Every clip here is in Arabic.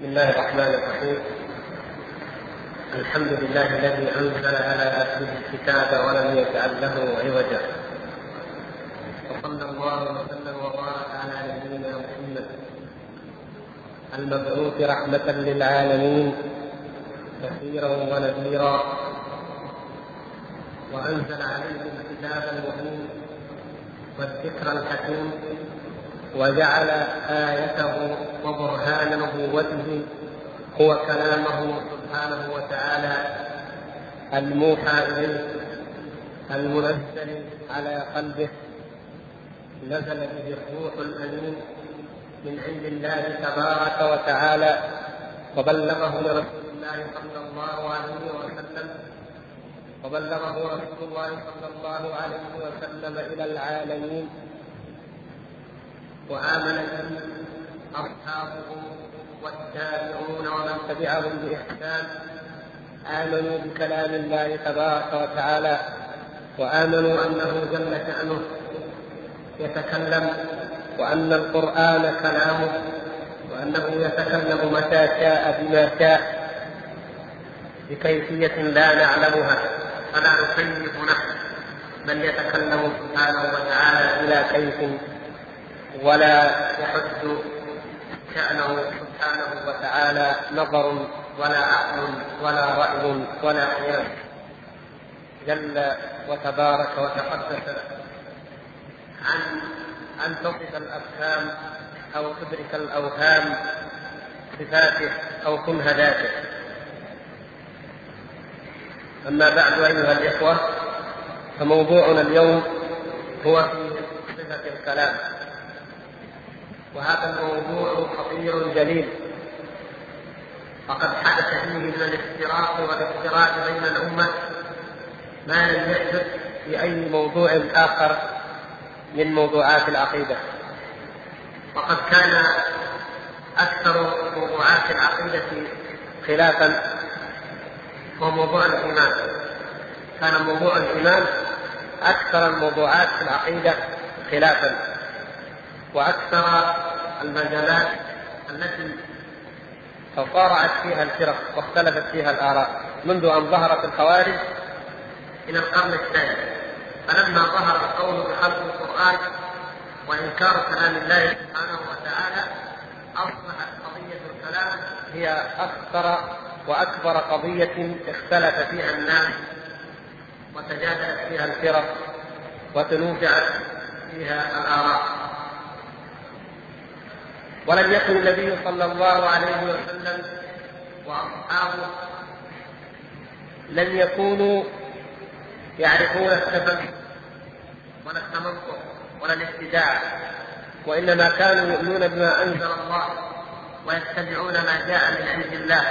بسم الله الرحمن الرحيم. الحمد لله الذي أنزل على عبده الكتاب ولم يجعل له عوجا. وصلى الله وسلم وبارك على نبينا محمد. المبعوث رحمة للعالمين بشيرا ونذيرا. وأنزل عليه الكتاب المبين والذكر الحكيم. وجعل آيته وبرهان نبوته هو كلامه سبحانه وتعالى الموحى إليه. المنزل على قلبه. نزل به الروح الأمين من عند الله تبارك وتعالى. وبلغه لرسول الله صلى الله عليه وسلم. وبلغه رسول الله صلى الله عليه وسلم إلى العالمين. وآمن به أصحابه والتابعون ومن تبعهم بإحسان. آمنوا بكلام الله تبارك وتعالى وآمنوا أنه جل شأنه. يتكلم وأن القرآن كلامه وأنه يتكلم متى شاء بما شاء بكيفية لا نعلمها. فلا نكيف نحن بل يتكلم سبحانه وتعالى بلا كيف ولا يحد شأنه سبحانه وتعالى نظر ولا عقل ولا رأي ولا قياس جل وتبارك وتقدس عن أن تصف الأفهام أو تدرك الأوهام صفاته أو كنه ذاته. أما بعد أيها الإخوة فموضوعنا اليوم هو في صفة الكلام. وهذا الموضوع خطير جليل. فقد حدث فيه من الافتراق والافتراق بين الأمة ما لم يحدث في أي موضوع آخر من موضوعات العقيدة. وقد كان أكثر موضوعات العقيدة خلافا هو موضوع الإيمان. كان موضوع الإيمان أكثر الموضوعات في العقيدة خلافا وأكثر المجالات التي تصارعت فيها الفرق واختلفت فيها الآراء منذ أن ظهرت الخوارج إلى القرن الثاني. فلما ظهر القول بخلق القرآن وإنكار كلام الله سبحانه وتعالى أصبحت قضية الكلام هي أخطر وأكبر قضية اختلف فيها الناس وتجادلت فيها الفرق وتنوزعت فيها الآراء. ولم يكن النبي صلى الله عليه وسلم وأصحابه لم يكونوا يعرفون التفكر ولا التمنطق ولا الابتداع وإنما كانوا يؤمنون بما أنزل الله ويتبعون ما جاء من عند الله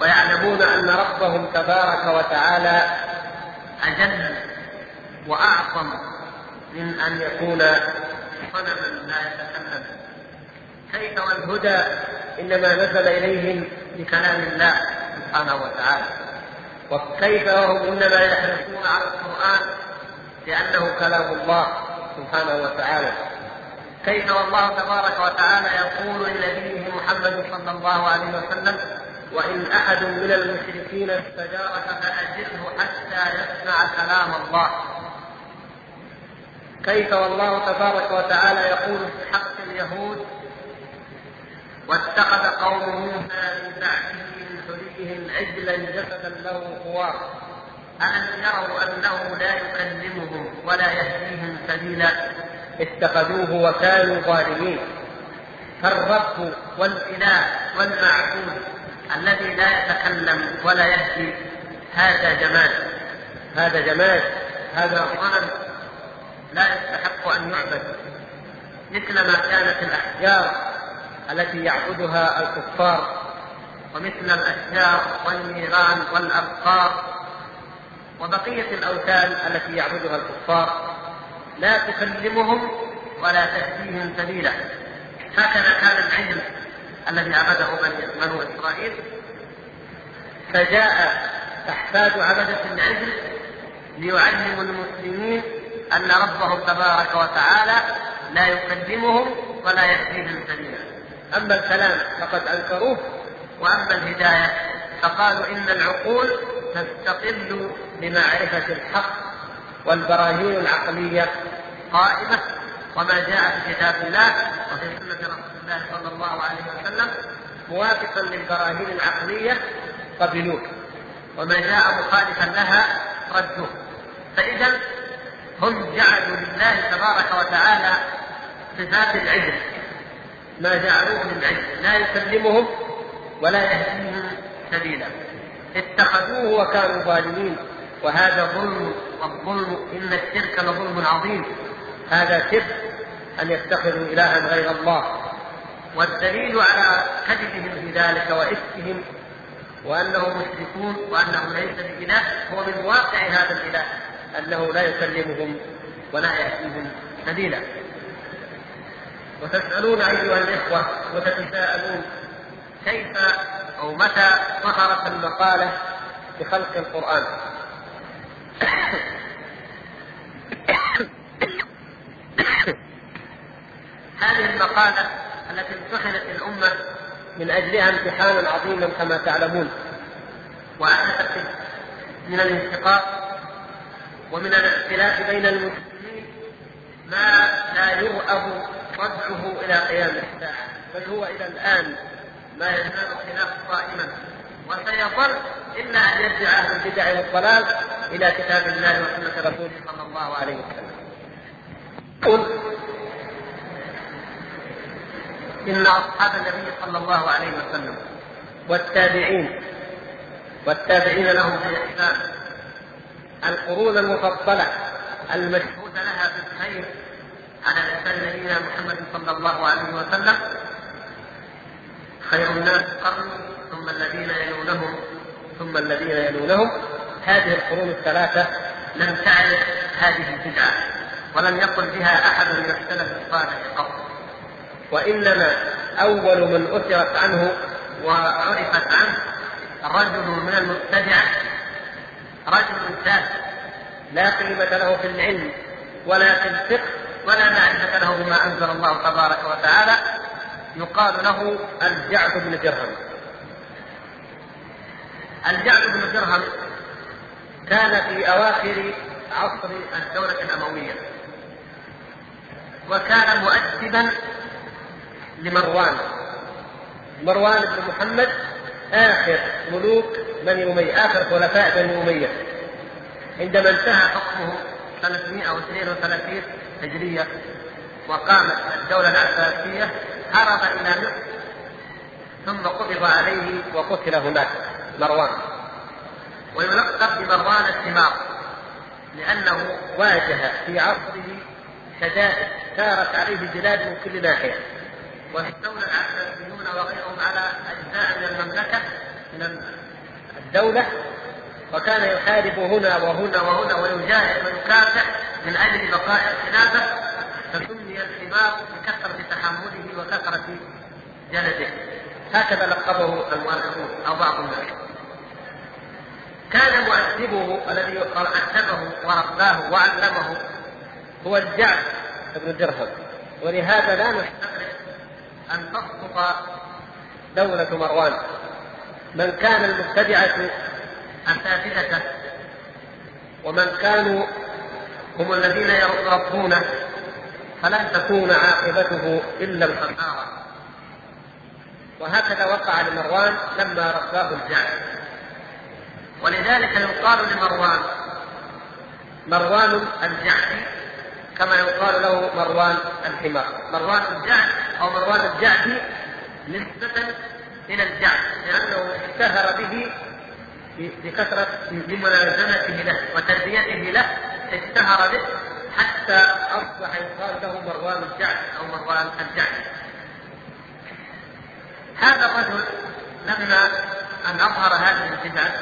ويعلمون أن ربهم تبارك وتعالى أجل وأعظم من أن يكون صنما لا يتكلم. كيف والهدى إنما نزل إليهم بكلام الله سبحانه وتعالى. وكيف وهم إنما يحرصون على القرآن لأنه كلام الله سبحانه وتعالى. كيف والله تبارك وتعالى يقول لنبيه محمد صلى الله عليه وسلم وإن أحد من المشركين استجارك فأجره حتى يسمع كلام الله. كيف والله تبارك وتعالى يقول في حق اليهود واتخذ قوم موسى من بعده من حليهم عجلا جسدا له خوار ألم يروا أنه لا يكلمهم ولا يهديهم سبيلا. اتخذوه وكانوا ظالمين. فالرب والإله والمعبود الذي لا يتكلم ولا يهدي. هذا جمال. هذا جمال. هذا صنم لا يستحق أن يعبد. مثل ما كانت الأحجار. التي يعبدها الكفار ومثل الأشجار والنيران والأبقار وبقية الأوثان التي يعبدها الكفار. لا تكلمهم ولا تهديهم سبيلا. هكذا كان العجل الذي عبده بنو إسرائيل. فجاء أحفاد عبدة العجل ليعلموا المسلمين أن ربهم تبارك وتعالى لا يكلمهم ولا يهديهم سبيلا. أما الكلام فقد أنكروه وأما الهداية فقالوا إن العقول تستقل بمعرفة الحق والبراهين العقلية قائمة وما جاء في كتاب الله وفي سنة رسول الله صلى الله عليه وسلم موافقا للبراهين العقلية قبلوه وما جاء مخالفا لها ردوه. فإذا هم جعلوا لله تبارك وتعالى صفات العلم ما جعلوه للعلم لا يكلمهم ولا يهديهم سبيلا. اتخذوه وكانوا ظالمين. وهذا ظلم والظلم إن الشرك لظلم عظيم. هذا شرك أن يتخذوا إلها غير الله. والدليل على كذبهم في ذلك وإفكهم وأنهم مشركون وانه ليس بإله هو من واقع هذا الإله أنه لا يكلمهم ولا ياتيهم سبيلا. وتسألون أيها الإخوة وتتساءلون كيف أو متى ظهرت المقاله بخلق القرآن؟ هذه المقاله التي امتحنت الأمة من أجلها امتحانا عظيما كما تعلمون وأحدثت من الانشقاق ومن الاختلاف بين المسلمين ما لا يرأب ردعه إلى قيام الساعة بل هو إلى الآن ما يزال الخلاف قائما وسيظل إلا أن يرجع أهل البدع والضلال إلى كتاب الله وسنة رسوله صلى الله عليه وسلم. قل إن أصحاب النبي صلى الله عليه وسلم والتابعين والتابعين لهم في الإسلام القرون المفضلة المشهود لها بالخير على لسان نبينا محمد صلى الله عليه وسلم. خير الناس قرني ثم الذين يلونهم ثم الذين يلونهم. هذه القرون الثلاثة لم تعرف هذه البدعة ولم يقل بها أحد من السلف الصالح قط. وإنما أول من أثرت عنه وعرفت عنه رجل من المبتدعة رجل تافه لا قيمة له في العلم ولا في الفقه ولا معرفة له بما أنزل الله تبارك وتعالى يقال له الجعد بن درهم. الجعد بن درهم كان في أواخر عصر الدولة الأموية وكان مؤدبا لمروان. مروان بن محمد آخر ملوك بني أمية آخر خلفاء بني أمية. عندما انتهى حكمه 332 الهجرية وقامت الدولة العباسية هرب إلى مصر ثم قبض عليه وقتل هناك مروان. ويلقب بمروان الثمار لأنه واجه في عصره شدائد سارت عليه بلاد من كل ناحية. واستولى العباسيون وغيرهم على أجزاء من المملكة من الدولة وكان يحارب هنا وهنا وهنا ويجاهد ويكافح من أجل بقاء الخلافة فسمي الحمار بكثرة تحمله وكثرة جلده. هكذا لقبه المؤرخون أو بعض الناس. كان مؤدبه الذي ادبه ورباه وعلمه هو الجعد بن درهم. ولهذا لا نستغرب أن تسقط دولة مروان. من كان المبتدعة أساتذته ومن كانوا هم الذين يربونه فلن تكون عاقبته إلا الخسارة. وهكذا وقع لمروان لما رباه الجعد ولذلك يقال لمروان مروان الجعدي كما يقال له مروان الحمار. مروان الجعد أو مروان الجعدي نسبة إلى الجعد لأنه اشتهر به بكثرة بملازمته له وتربيته له اشتهر به حتى أصبح يقال له مروان الجعد أو مروان الجعد. هذا الرجل لما أن أظهر هذه البدعة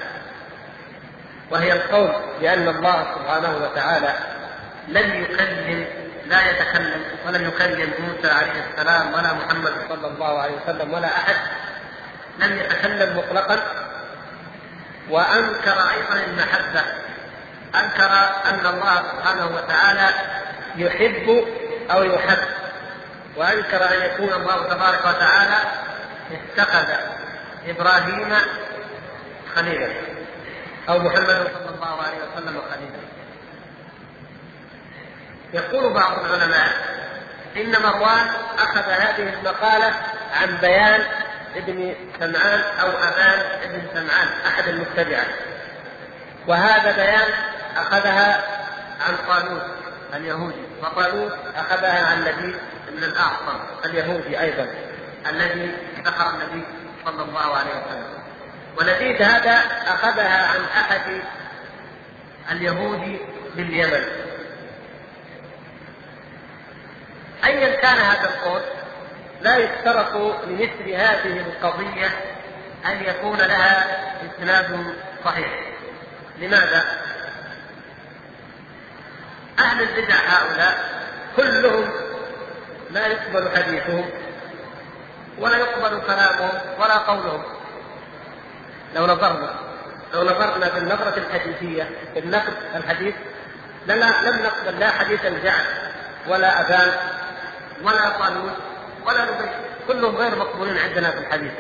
وهي القول بأن الله سبحانه وتعالى لم يكلم لا يتكلم ولم يكلم موسى عليه السلام ولا محمد صلى الله عليه وسلم ولا أحد. لم يتكلم مطلقا وأنكر أيضا المحبة. أنكر أن الله سبحانه وتعالى يحب أو يحب. وأنكر أن يكون الله تبارك وتعالى اتخذ إبراهيم خليلا أو محمد صلى الله عليه وسلم خليلا. يقول بعض العلماء إن مروان أخذ هذه المقالة عن بيان ابن سمعان أو أبان ابن سمعان أحد المتبعة وهذا بيان أخذها عن قانون اليهودي وقالوت أخذها عن لبيد بن الأعصم اليهودي أيضا الذي ذكر النبي صلى الله عليه وسلم. ولبيد هذا أخذها عن أحد اليهود باليمن. أيا كان هذا القول؟ لا يشترط لمثل هذه القضية أن يكون لها إسناد صحيح. لماذا؟ أهل البدع هؤلاء كلهم لا يقبل حديثهم ولا يقبل كلامهم ولا قولهم. لو نظرنا لو نظرنا بالنظرة الحديثية في النقد الحديث لم نقبل لا حديث الجعد ولا أذان ولا قانون. ولا نبي. كلهم غير مقبولين عندنا في الحديث.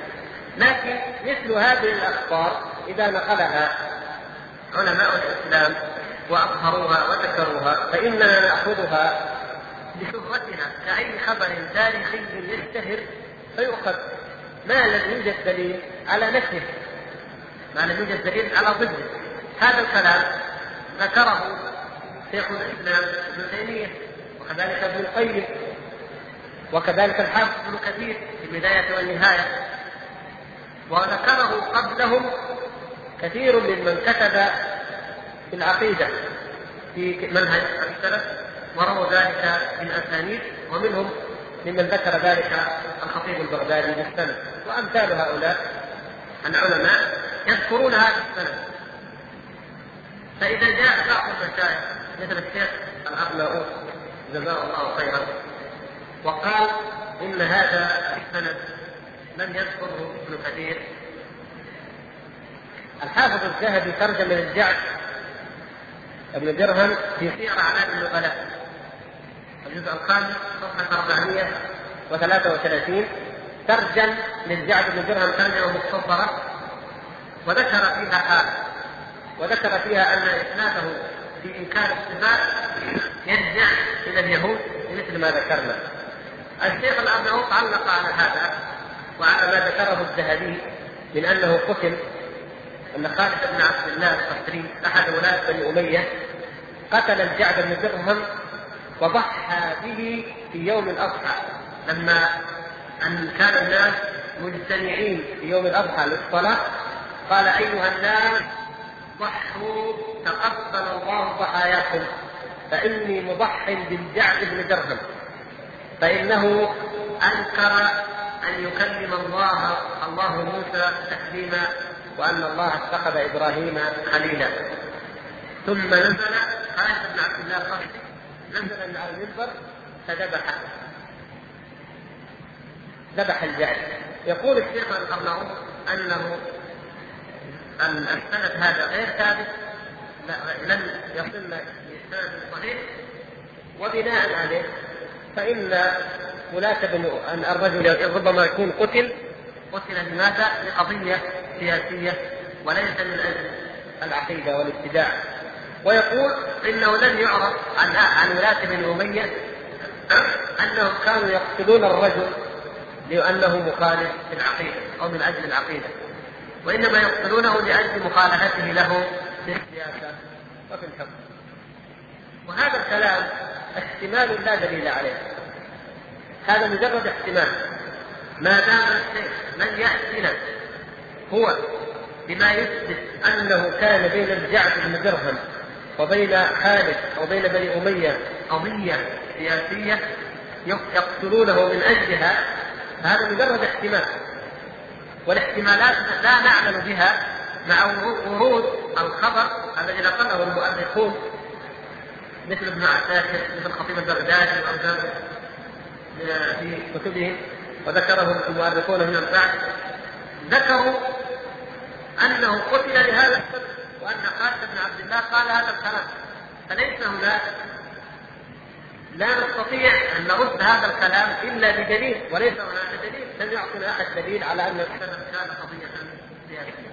لكن مثل هذه الأخبار إذا نقلها علماء الإسلام وأظهروها وذكروها فإننا نأخذها بشهرتها كأي خبر تاريخي يشتهر فيؤخذ. ما لم يوجد دليل على نفسه ما لم يوجد دليل على ضده. هذا الكلام ذكره شيخ الإسلام ابن تيمية وكذلك ابن القيم وكذلك الحافظ ابن كثير في البداية والنهاية. وذكره قبلهم كثير ممن كتب في العقيدة في منهج السلف ورووا ذلك بالأسانيد ومنهم ممن ذكر ذلك الخطيب البغدادي بالسند. وأمثال هؤلاء العلماء يذكرون هذا السند. فإذا جاء بعض المشايخ مثل الشيخ الأرناؤوط جزاه الله خيرا. وقال إن هذا السند لم يذكره ابن كثير. الحافظ الذهبي ترجم للجعد ابن درهم في سير أعلام النبلاء الجزء الخامس صفحة 433 ترجم للجعد بن درهم ترجمة مختصرة. وذكر فيها حال وذكر فيها أن إسناده في إنكار الصفات يرجع إلى اليهود مثل ما ذكرنا. الشيخ الأرناؤوط علق على هذا وعلى ما ذكره الذهبي من أنه قتل أن خالد بن عبد الله القسري أحد ولاة بني أمية قتل الجعد بن درهم وضحى به في يوم الأضحى. لما أن كان الناس مجتمعين في يوم الأضحى للصلاة قال أيها الناس ضحوا تقبل الله ضحاياكم فإني مضح بالجعد بن درهم. فإنه أنكر أن يكلم الله الله موسى تكليما وأن الله اتخذ إبراهيم خليلا. ثم نزل خالد بن عبد الله القرشي نزل من على المنبر فذبح ذبح الجعد يقول الشيخ القرناؤوط أنه أن السند هذا غير ثابت لم يصلنا بإسناد صحيح. وبناء عليه فإن بن أن الرجل ربما يكون قتل قتل لماذا؟ لقضية سياسية وليس من أجل العقيدة والابتداع ويقول إنه لم يعرف عن عن ولاة بن أمية أنهم كانوا يقتلون الرجل لأنه مخالف في العقيدة أو من أجل العقيدة وإنما يقتلونه لأجل مخالفته له في السياسة وفي الحكم وهذا الكلام احتمال لا دليل عليه. هذا مجرد احتمال. ما دام الشيء لن يأتينا هو بما يثبت أنه كان بين الجعد بن درهم وبين خالد وبين بني أمية قضية سياسية يقتلونه من أجلها هذا مجرد احتمال. والاحتمالات لا نعمل بها مع ورود الخبر الذي نقله المؤرخون مثل ابن عساكر مثل الخطيب البغدادي في كتبهم وذكره المؤرخون من بعد ذكروا أنه قتل لهذا السبب وأن خالد بن عبد الله قال هذا الكلام. فليس هناك؟ لا نستطيع أن نرد هذا الكلام إلا بدليل وليس هناك دليل. لم يعطنا أحد دليل على أن السلف كان قضية سياسيه.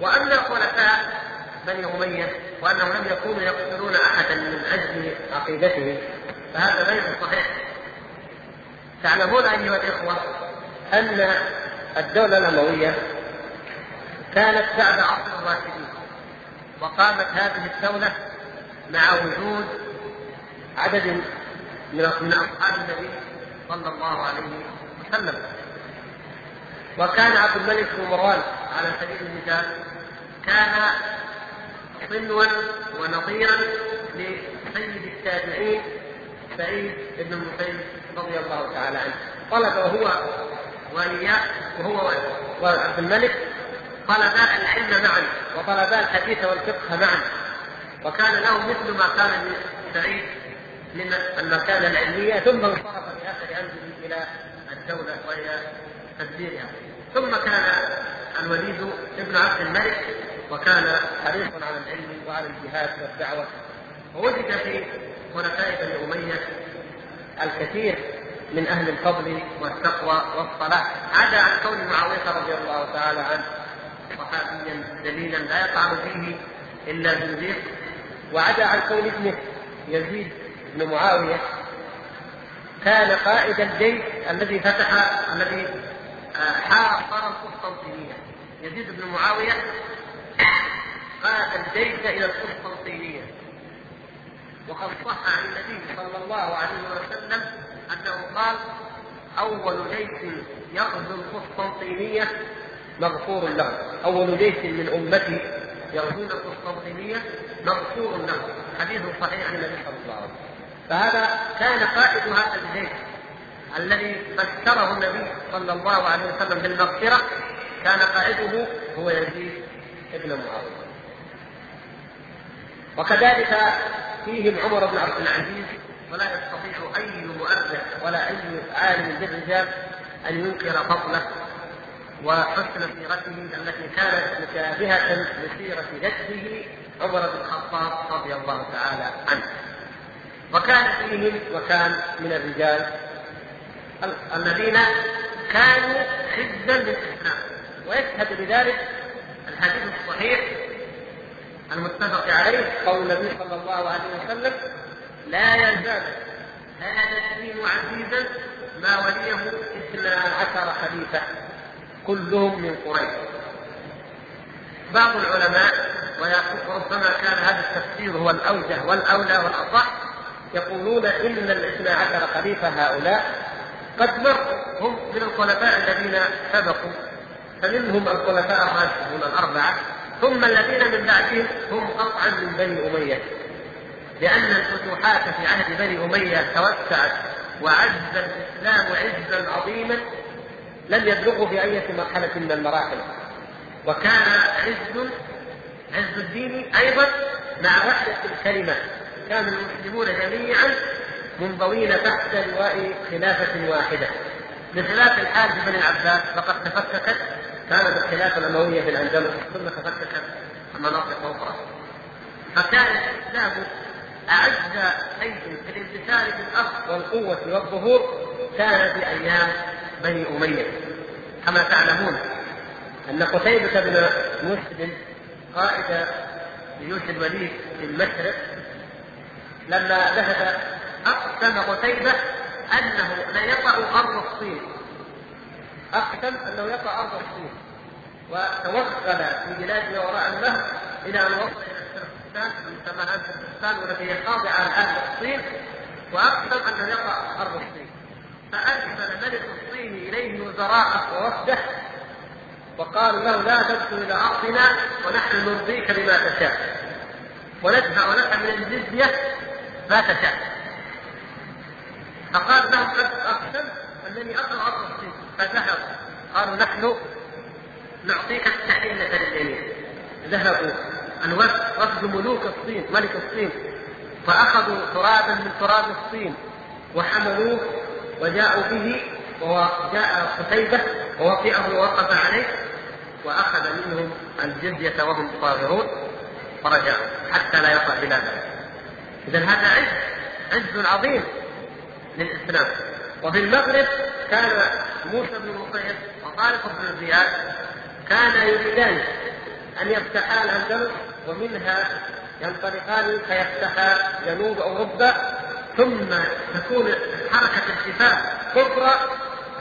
وأما خلفاء بني أمية وأنهم لم يكونوا يقتلون أحدا من أجل عقيدته فهذا غير صحيح. تعلمون أيها الإخوة أن الدولة الأموية كانت بعد عصر الراشدين وقامت هذه الدولة مع وجود عدد من أصحاب النبي صلى الله عليه وسلم وكان عبد الملك بن مروان على سبيل المثال كان صنوا ونظيرا لسيد التابعين سعيد بن المسيب رضي الله تعالى عنه. طلب وهو وإياه وهو وعبد الملك. طلبا العلم معا وطلبا الحديث والفقه معا. وكان له مثل ما كان لسعيد من المكانة العلمية ثم انصرف آخر أمره إلى الدولة وإلى تدبيرها. ثم كان الوليد ابن عبد الملك وكان حريصا على العلم وعلى الجهاد والدعوة. ووجد في خلفاء بني أمية الكثير من أهل الفضل والتقوى والصلاح. عدا عن كون معاوية رضي الله تعالى عنه صحابيا دليلا لا يطعن فيه إلا زنديق وعدا عن كون ابنه يزيد بن معاوية كان قائد الجيش الذي فتح الذي آه، حاصر القسطنطينية. يزيد بن معاوية الجيش إلى القسطنطينية وقد صح عن النبي صلى الله عليه وسلم أنه قال أول جيش يغزو القسطنطينية مغفور له. أول جيش من أمتي يغزون القسطنطينية مغفور له. حديث صحيح عن النبي صلى الله عليه وسلم. فهذا كان قائد هذا الجيش الذي بشره النبي صلى الله عليه وسلم بالمغفرة. كان قائده هو يزيد ابن معاوية وكذلك فيهم عمر بن عبد العزيز ولا يستطيع أي مؤرخ ولا أي عالم بالرجال أن ينكر فضله وحسن سيرته التي كانت مشابهة لسيرة جده عمر بن الخطاب رضي الله تعالى عنه. وكان فيهم وكان من الرجال الذين كانوا حزبا للإسلام ويشهد بذلك الحديث الصحيح المتفق عليه قول النبي صلى الله عليه وسلم لا يزال هذا الدين عزيزا ما وليه اثنا عشر خليفه كلهم من قريش. بعض العلماء وربما كان هذا التفسير هو الأوجه والأولى والأصح يقولون إن الاثنا عشر خليفه هؤلاء قد مروا هم من الخلفاء الذين سبقوا فمنهم الخلفاء الراشدون الأربعة ثم الذين من بعدهم هم قطعا من بني أمية. لأن الفتوحات في عهد بني أمية توسعت وعز الإسلام عزا عظيما لم يبلغوا في أي مرحلة من المراحل. وكان عز عز الدين أيضا مع وحدة الكلمة. كان المسلمون جميعا منضوين تحت لواء خلافة واحدة. بخلاف الحال في بني العباس فقد تفككت كانت الخلافة الأموية في الأندلس ثم تفككت مناطق أخرى. فكان الإسلام أعز شيء في الانتشار في الأرض والقوة والظهور كان في أيام بني أمية. كما تعلمون أن قتيبة بن مسلم قائد جيوش الوليد في المشرق لما ذهب أقسم قتيبة أنه ليطأ أرض الصين. أقسم أنه يطأ أرض الصين. وتوغل في بلاد ما وراء النهر إلى أن وصل إلى تركستان المسمى الآن تركستان والتي هي خاضعة الآن للصين وأقسم أنه يطأ أرض الصين. فأرسل ملك الصين إليه وزراءه ووفده وقالوا له لا تدخل إلى أرضنا ونحن نرضيك بما تشاء. وندفع لك من الجزية ما تشاء. فقال لهم قد أقسم أنني أقرأ عرض الصين فذهبوا قالوا نحن نعطيك التحله لليمين ذهبوا. الوفد وفد ملوك الصين ملك الصين. فأخذوا ترابا من تراب الصين. وحملوه وجاءوا به وجاء قتيبة ووطئه ووقف عليه. وأخذ منهم الجزية وهم صاغرون. فرجعوا. حتى لا يطأ بلاده إذا هذا عز عز عظيم. للإسلام وفي المغرب كان موسى بن نصير وطارق بن زياد كان يريدان أن يفتحا الأندلس ومنها ينطلقان فيفتحا جنوب أوروبا ثم تكون حركة الشفاء كبرى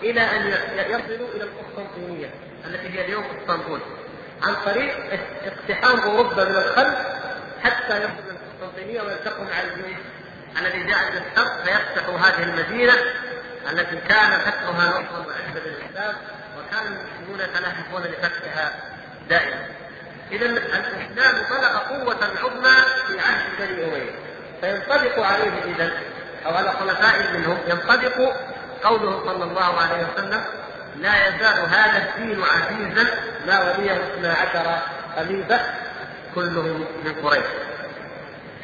إلى أن يصلوا إلى القسطنطينية التي هي اليوم إسطنبول. عن طريق اقتحام أوروبا من الخلف حتى يصلوا إلى القسطنطينية ويلتقوا مع الجيش. الذي جاء من الشرق فيفتحوا هذه المدينة التي كان فتحها نصرا وعزا للإسلام وكان المسلمون يتلهفون لفتحها دائما. إذا الإسلام بلغ قوة عظمى في عهد بني أمية. فينطبق عليه إذا أو على خلفاء منهم ينطبق قوله صلى الله عليه وسلم لا يزال هذا الدين عزيزا ما وليه اثنا عشر خليفة كلهم من قريش.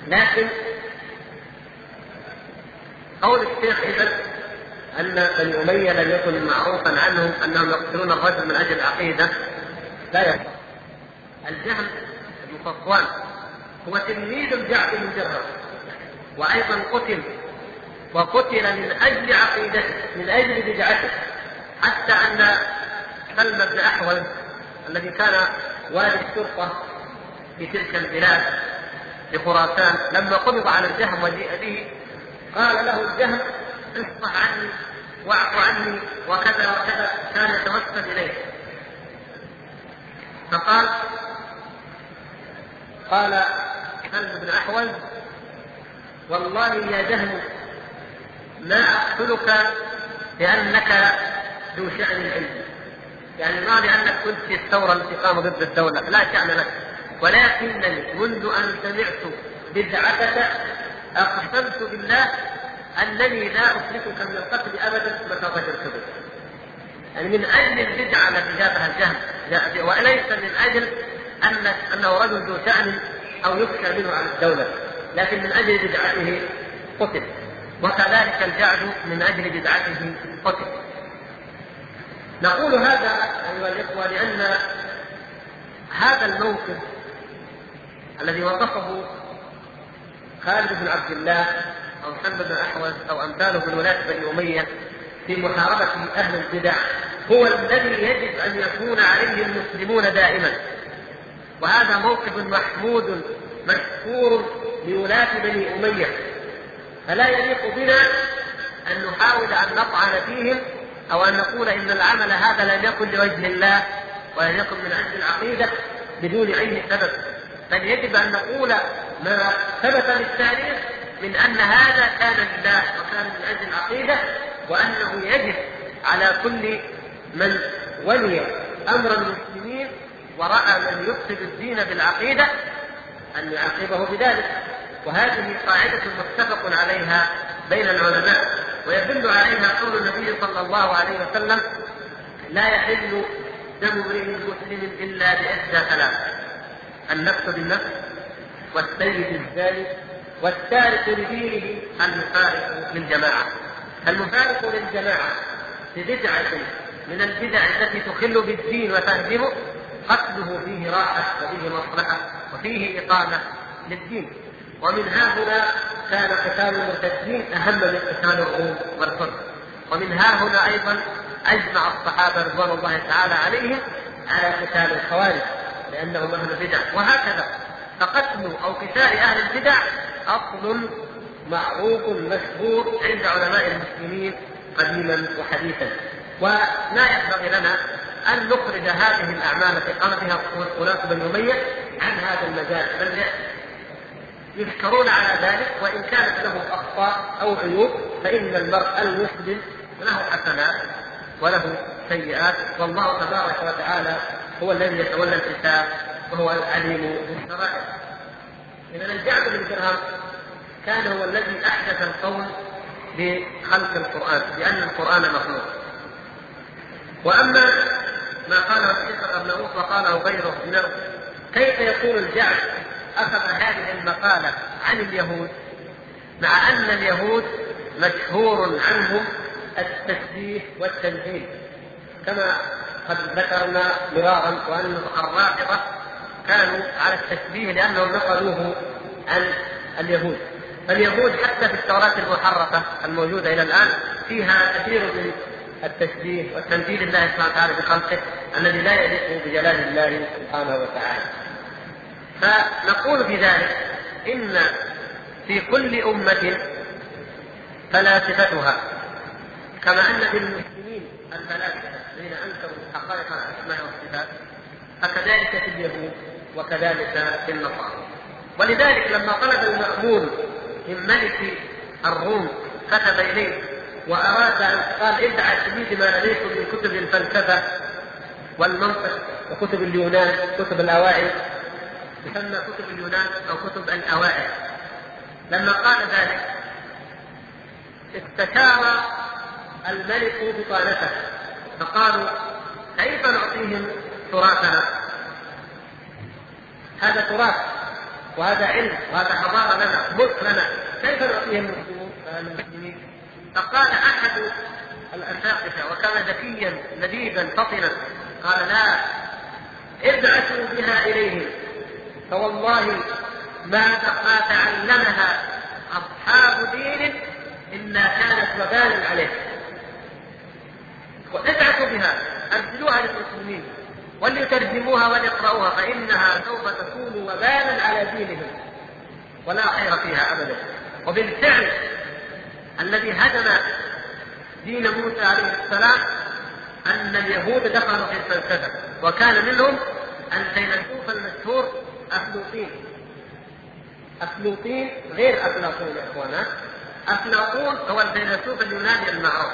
لكن قول الشيخ إذا أن بني أمية لم يكن معروفا عنهم أنهم يقتلون الرجل من أجل العقيدة لا يصح الجهم بن صفوان هو تلميذ الجعد بن درهم وأيضا قتل وقتل من أجل عقيدته من أجل بدعته حتى أن سلم بن أحول الذي كان والي الشرطة في تلك البلاد في خراسان لما قبض على الجهم وجيء به قال له الجهم اصفح عني واعف عني وكذا وكذا كان يتوسل إليه. فقال قال سلم بن أحول والله يا جهم ما أقتلك لأنك ذو شأن العلم. يعني ما لانك كنت في الثورة التي قاموا ضد الدولة لا شأن لك. ولكنني منذ أن سمعت بدعتك اقسمت بالله انني لا أشركك من القتل ابدا متى ذكرت يعني من أجل البدعه التي جابها الجهم وليس من أجل ان أنه رجل ذو شأن أو يخشى منه عن الدولة لكن من أجل بدعته قتل. وكذلك الجعد من أجل بدعته قتل. نقول هذا أيها الإخوة لأن هذا الموقف الذي وصفه خالد بن عبد الله أو محمد بن أحوز أو امثاله من ولاة بني أمية في محاربة أهل البدع هو الذي يجب أن يكون عليه المسلمون دائما. وهذا موقف محمود مشكور لولاة بني أمية. فلا يليق بنا أن نحاول أن نطعن فيهم أو أن نقول إن العمل هذا لم يكن لوجه الله ولم يكن من أجل العقيدة بدون أي سبب. بل يجب أن نقول ما ثبت للتاريخ من أن هذا كان لله وكان من أجل العقيدة وأنه يجب على كل من ولي أمر المسلمين وراى من يفسد الدين بالعقيدة أن يعاقبه بذلك. وهذه قاعدة متفق عليها بين العلماء ويدل عليها قول النبي صلى الله عليه وسلم لا يحل دم امرئ مسلم إلا بإحدى ثلاث. النفس بالنفس والسيد الزاني والتارك لدينه المفارق للجماعة. المفارق للجماعة ببدعة من البدع التي تخل بالدين وتهدمه قتله فيه راحة وفيه مصلحة وفيه إقامة للدين. ومن ها هنا كان قتال المرتدين أهم من قتال الروم والفرس ومن ها هنا أيضا أجمع الصحابة رضوان الله تعالى عليهم على قتال الخوارج. لأنهم أهل بدع وهكذا فقتل أو قتال أهل البدع أصل معروف مشهور عند علماء المسلمين قديما وحديثا. ولا ينبغي لنا أن نخرج هذه الأعمال التي قام بها ولاة بني أمية عن هذا المجال. بل يذكرون على ذلك وإن كانت له أخطاء أو عيوب فإن المرء المسلم له حسنات وله سيئات. والله تبارك وتعالى هو الذي يتولى الحساب وهو العليم بالسرائر إذا الجعد بن درهم كان هو الذي أحدث القول بخلق القرآن بأن القرآن مخلوق. وأما ما قاله الشيخ الأرناؤوط وقاله غيره من كيف يكون الجعد؟ أخذ هذه المقالة عن اليهود مع أن اليهود مشهور عنهم التشبيه والتنزيل كما قد ذكرنا مرارا وأن الرافضة كانوا على التشبيه لأنهم نقلوه عن اليهود فاليهود حتى في التوراة المحرفة الموجودة إلى الآن فيها كثير من التشبيه والتمثيل الله سبحانه وتعالى بخلقه الذي لا يليق بجلال الله سبحانه وتعالى. فنقول في ذلك إن في كل أمة فلاسفتها كما أن في المسلمين الفلاسفة الذين أنكروا حقائق الأسماء والصفات فكذلك في اليهود وكذلك في النصارى. ولذلك لما طلب المأمون من ملك الروم كتب إليه وأراد أن قال ابعث لي بما لديكم من كتب الفلسفة والمنطق وكتب اليونان كتب الأوائل. تسمى كتب اليونان أو كتب الأوائل. لما قال ذلك استشار الملك بطانته. فقالوا كيف نعطيهم تراثنا؟ هذا تراث وهذا علم وهذا حضارة لنا ملك لنا. كيف نعطيهم؟ المسلمين فقال أحد الاساقفه وكان ذكيا لذيذا فطنا قال لا ابعثوا بها اليهم فوالله ما ما تعلمها أصحاب دين إلا كانت وبالا عليه. وابعثوا بها. أرسلوها للمسلمين. وليترجموها وليقرأوها فإنها سوف تكون وبالا على دينهم. ولا خير فيها أبدا. وبالفعل الذي هدم دين موسى عليه السلام أن اليهود دخلوا في الفلسفة. وكان منهم الفيلسوف المشهور أفلوطين أفلوطين غير أفلاطون يا إخوانا. أفلاطون هو الفيلسوف اليوناني المعروف.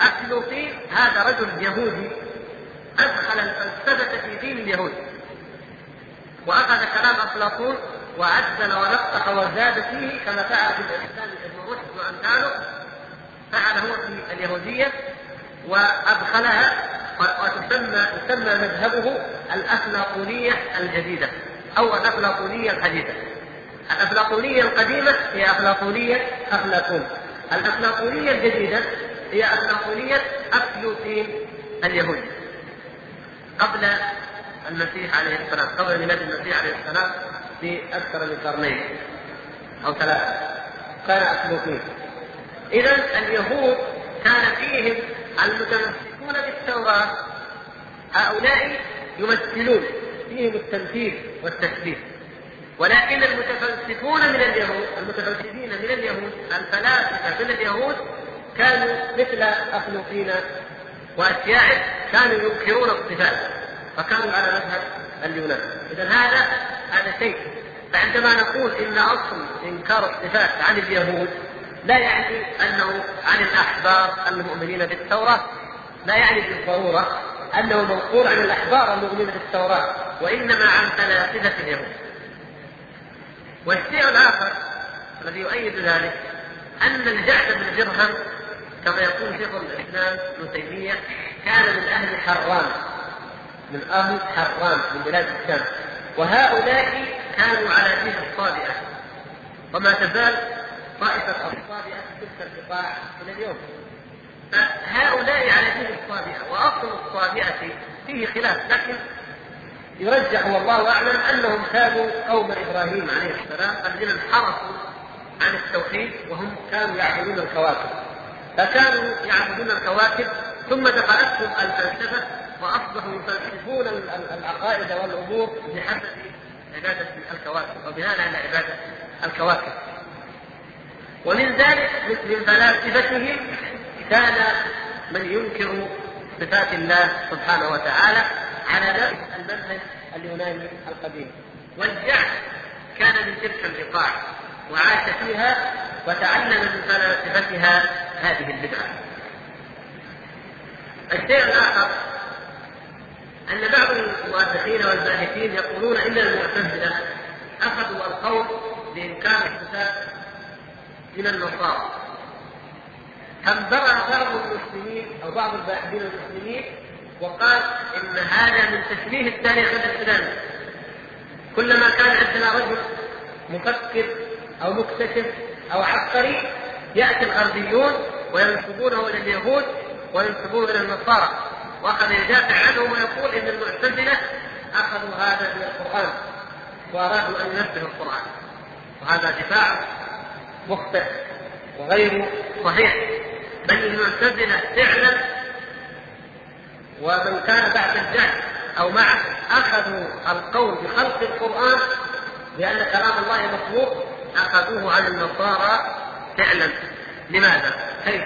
أفلوطين هذا رجل يهودي أدخل الفلسفة في دين اليهود. وأخذ كلام أفلاطون وعدل ونقح وزاد فيه كما فعل في الإسلام ابن رشد وأمثاله. فعل هو في اليهودية وأدخلها وتسمى يسمى مذهبه الأفلاطونية الجديدة أو الأفلاطونية الحديثة. الأفلاطونية القديمة هي أفلاطونية أفلاطون. الأفلاطونية الجديدة هي أفلاطونية أفلوطين اليهودي قبل المسيح عليه السلام قبل ميلاد المسيح عليه السلام بأكثر من قرنين أو ثلاثة كان أسلوكين إذا اليهود كان فيهم المتمسكون بالتوراة هؤلاء يمثلون فيهم التمثيل والتشبيه. ولكن المتفلسفون من اليهود المتفلسفين من اليهود الفلاسفة من اليهود كانوا مثل أخلوقين وأشياء كانوا ينكرون الصفات فكانوا على مذهب اليونان. اذا هذا هذا شيء. فعندما نقول إن أصل إنكار الصفات عن اليهود لا يعني أنه عن الأحبار المؤمنين بالتوراة لا يعني بالضرورة أنه منقول عن الأحبار المؤمنين بالتوراة وإنما عن فلاسفة اليهود. والشيء الآخر الذي يؤيد ذلك أن الجعد بن درهم كما يقول شيخ الإسلام ابن تيمية كان من أهل حران من أهل حران من بلاد الشام. وهؤلاء كانوا على دين الصابئه وما تزال طائفة الصابئة في تلك البقاع إلى اليوم. فهؤلاء على دين الصابئة وأصل الصابئة فيه خلاف. لكن يرجح والله أعلم أنهم كانوا قوم إبراهيم عليه السلام الذين انحرفوا عن التوحيد وهم كانوا يعبدون الكواكب. فكانوا يعبدون الكواكب ثم دخلتهم الفلسفة وأصبحوا يفلسفون العقائد والأمور بحسب عبادة الكواكب وبناء على عبادة الكواكب. ومن ذلك من فلاسفتهم كان من ينكر صفات الله سبحانه وتعالى على نفس المنهج اليوناني القديم. والجعد كان من تلك البقاع وعاش فيها وتعلم من فلاسفتها هذه البدعة. الشيء الآخر أن بعض المؤرخين والباحثين يقولون إن المعتزلة أخذوا القول بإنكار الصفات من النصارى. فانبرع بعض المسلمين أو بعض الباحثين المسلمين وقال إن هذا من تشبيه التاريخ الإسلامي. كلما كان عندنا رجل مفكر أو مكتشف أو عبقري يأتي الغربيون وينسبونه إلى اليهود وينسبونه إلى النصارى. وأخذ يدافع عنهم ويقول إن المعتزلة أخذوا هذا من القرآن وأرادوا أن ينزهوا القرآن. وهذا دفاع مخطئ وغير صحيح. بل المعتزلة فعلا ومن كان بعد الجهل أو معه أخذوا القول بخلق القرآن بأن كلام الله مخلوق أخذوه عن النصارى فعلا لماذا؟ كيف؟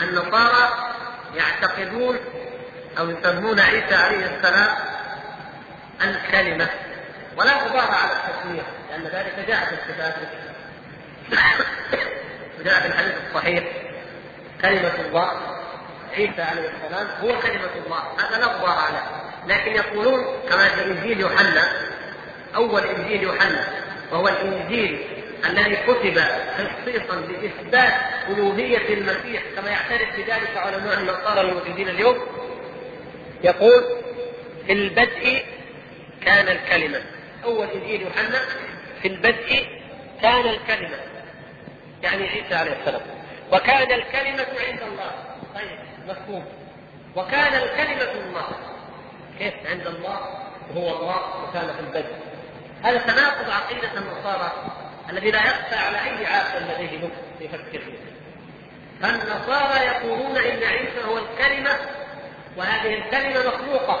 النصارى يعتقدون أو يسمون عيسى عليه السلام الكلمة ولا غبار على التسمية لأن ذلك جاء في الكتاب جاء في الحديث الصحيح كلمة الله عيسى عليه السلام هو كلمة الله هذا لا غبار عليه لكن يقولون كما في إنجيل يوحنا أول إنجيل يوحنا وهو الإنجيل الذي كتب خصيصا لإثبات ألوهية المسيح كما يعترف بذلك علماء النصارى الموجودين اليوم. يقول في البدء كان الكلمة. أول إنجيل يوحنا في البدء كان الكلمة. يعني عيسى عليه السلام. وكان الكلمة عند الله. طيب مفهوم. وكان الكلمة الله. كيف عند الله؟ هو الله وكان في البدء. هذا تناقض عقيدة النصارى الذي لا يخفى على أي عاقل لديه يفكر فيه فالنصارى يقولون إن عيسى هو الكلمة وهذه الكلمة مخلوقة.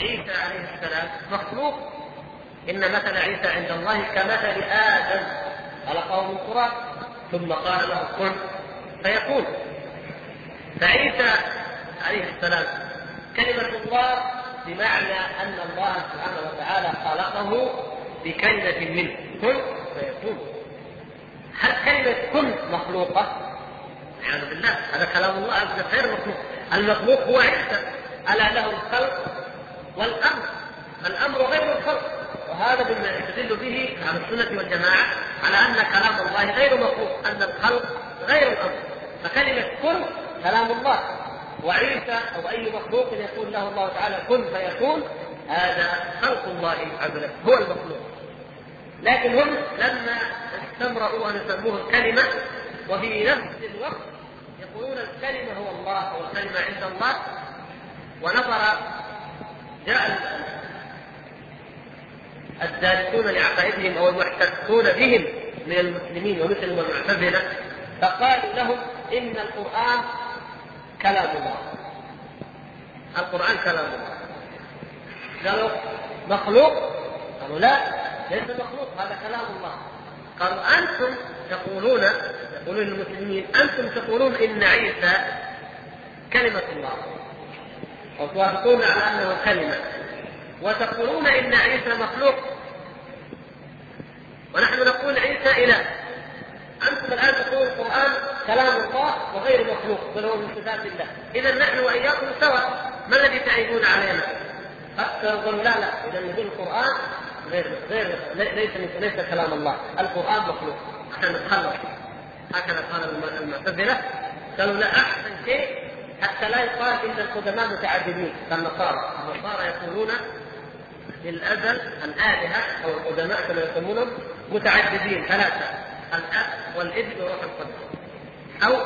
عيسى عليه السلام مخلوق. إن مثل عيسى عند الله كمثل آدم. خلقه من تراب ثم قال له كن فيكون فعيسى عليه السلام كلمة الله بمعنى أن الله سبحانه وتعالى خلقه بكلمة منه. كن فيكون. هل كلمة كن مخلوقة؟ نعوذ بالله هذا كلام الله عز وجل غير مخلوق. المخلوق هو عيسى. ألا له الخلق والأمر؟ الأمر غير الخلق. وهذا مما يستدل به أهل السنة والجماعة على أن كلام الله غير مخلوق أن الخلق غير الأمر. فكلمة كن كلام الله. وعيسى أو أي مخلوق يقول له الله تعالى كن فيكون هذا خلق الله عز وجل هو المخلوق. لكن هم لما استمرأوا أن يسموه الكلمة وفي نفس الوقت يقولون الكلمة هو الله والكلمة عند الله ونظر جاء الدارسون لعقائدهم أو المحتكون بهم من المسلمين ومثلهم المعتزله فقالوا لهم إن القرآن كلام الله. القرآن كلام الله. قالوا مخلوق؟ قالوا لا ليس مخلوق هذا كلام الله. قالوا أنتم تقولون يقولون للمسلمين أنتم تقولون إن عيسى كلمة الله. وتوافقون على أنه كلمة. وتقولون إن عيسى مخلوق. ونحن نقول عيسى إله. أنتم الان تقولون القرآن كلام الله وغير مخلوق بل هو من صفات الله. اذا نحن وإياكم سواء ما الذي تعيبون علينا؟ يقول لا لا إذا نقول القرآن غير غير ليس ليس كلام الله. القرآن مخلوق. عشان نتخلص هكذا قال المعتزلة. قالوا لا أحسن شيء حتى لا يقال إن القدماء متعددين كالنصارى، النصارى يقولون للازل الآلهة أو القدماء كما يسمونهم متعددين ثلاثة. الاب والابن وروح القدس أو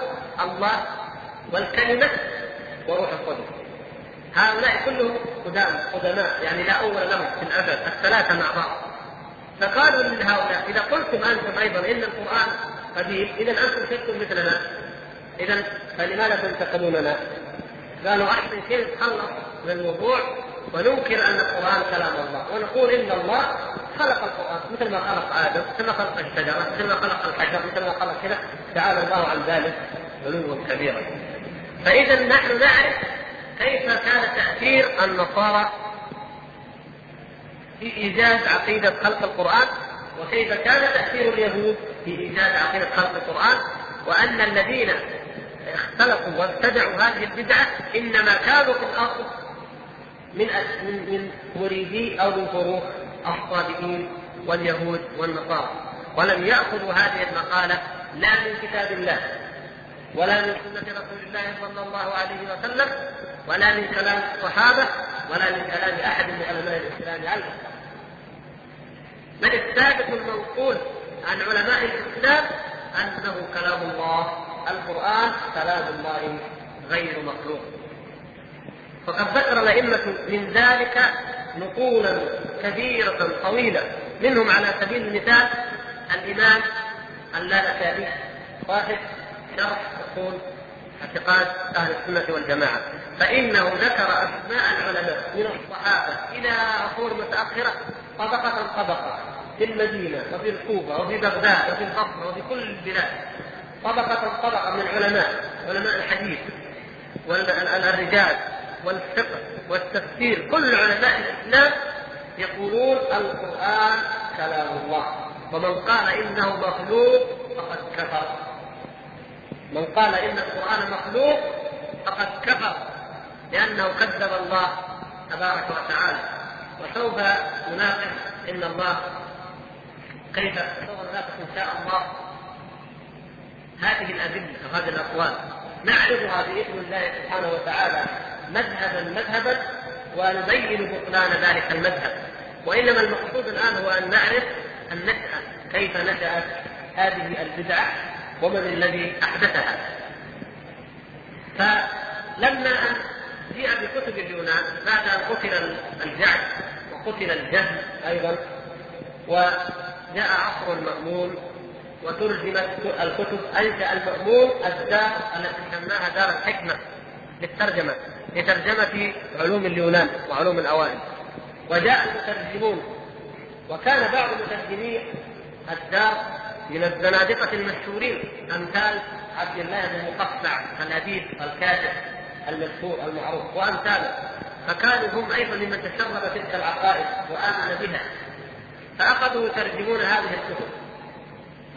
الله والكلمة وروح القدس هؤلاء كلهم قدام قدماء يعني لا أول لهم في الأزل الثلاثة مع بعض. فقالوا لهؤلاء إذا قلتم أنتم أيضا إن القرآن قديم اذا أنتم صرتم مثلنا. اذا فلماذا تنتقدوننا؟ قالوا احسن شيء نتخلص من الموضوع وننكر أن القرآن كلام الله ونقول إن الله خلق القرآن مثل ما خلق آدم مثل ما خلق الشجرة مثل ما خلق الحجر مثل ما خلق كذا. تعالى الله عن ذلك علوا كبيرا. فإذا نحن نعرف كيف كان تأثير النصارى في إيجاد عقيدة خلق القرآن وكيف كان تأثير اليهود في إيجاد عقيدة خلق القرآن وأن الذين اختلقوا وابتدعوا هذه البدعة إنما كانوا في الاصل من من مريدي أو من فروع. الصابئين واليهود والنصارى. ولم يأخذوا هذه المقالة لا من كتاب الله ولا من سنة رسول الله صلى الله عليه وسلم ولا من كلام الصحابة ولا من كلام أحد من علماء الإسلام على بل الثابت المنقول عن علماء الإسلام أنه كلام الله القرآن كلام الله غير مخلوق. وقد ذكر الأئمة من ذلك نقولا كبيرة طويلة. منهم على سبيل المثال الإمام اللالكائي صاحب شرح أصول اعتقاد أهل السنة والجماعة. فإنه ذكر أسماء العلماء من الصحابة إلى عصور متأخرة طبقة طبقة في المدينة وفي الكوفة وفي بغداد وفي البصرة وفي كل البلاد. طبقة طبقة من العلماء علماء الحديث والرجال والفقه. والتفسير كل علماء الإسلام يقولون القرآن كلام الله. ومن قال إنه مخلوق فقد كفر. من قال إن القرآن مخلوق فقد كفر لأنه كذب الله تبارك وتعالى. وسوف نناقش إن الله كيف سوف نناقش إن شاء الله هذه الأدلة وهذه الأقوال. نعرضها بإذن الله سبحانه وتعالى. مذهبا مذهبا ونبين بطلان ذلك المذهب. وإنما المقصود الآن هو أن نعرف النشأة كيف نشأت هذه البدعة ومن الذي أحدثها. فلما أن جيء بكتب اليونان بعد أن قتل الجعد وقتل الجهل أيضا وجاء عصر المأمون وترجمت الكتب أنشأ المأمون الدار التي سماها دار الحكمة للترجمة. لترجمه علوم اليونان وعلوم الأوائل. وجاء المترجمون وكان بعض مترجمي الدار من الزنادقة المشهورين أمثال عبد الله بن مقطع الأديب الكاتب المشهور المعروف وامثاله فكانوا هم أيضا ممن تشرب تلك العقائد وآمن بها. فأخذوا يترجمون هذه الكتب.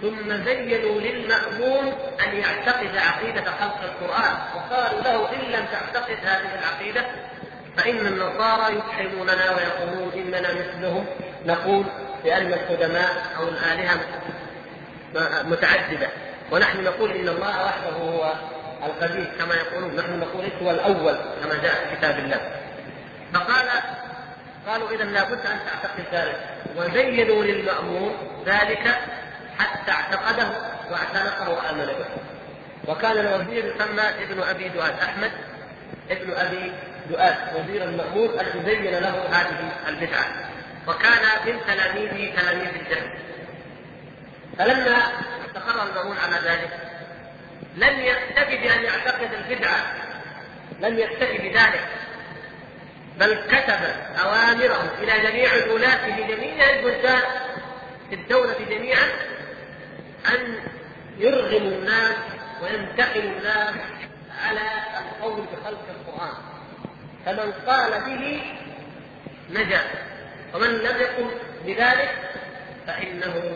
ثم زينوا للمأمون أن يعتقد عقيدة خلق القرآن وقالوا له إن لم تعتقد هذه العقيدة فإن النصارى يفحموننا ويقولون إننا مثلهم. نقول بأن القدماء أو الآلهة متعددة ونحن نقول إن الله وحده هو القديم كما يقولون. نحن نقول هو الأول كما جاء في كتاب الله. فقال قالوا إذا لابد أن تعتقد ذلك وزينوا للمأمون ذلك حتى اعتقده واعتنقه وامن به. وكان الوزير يسمى ابن أبي دؤاد أحمد ابن أبي دؤاد وزير المامون الذي زين له هذه البدعة وكان من تلاميذ تلاميذ الجهل فلما استقر المامون على ذلك لم يكتفي بان يعتقد البدعة لم يكتفي بذلك بل كتب أوامره إلى جميع ولاته جميع البلدان في الدولة جميعا أن يرغم الناس ويمتحن الناس على القول بخلق القرآن. فمن قال به نجا ومن لم يقل بذلك فإنه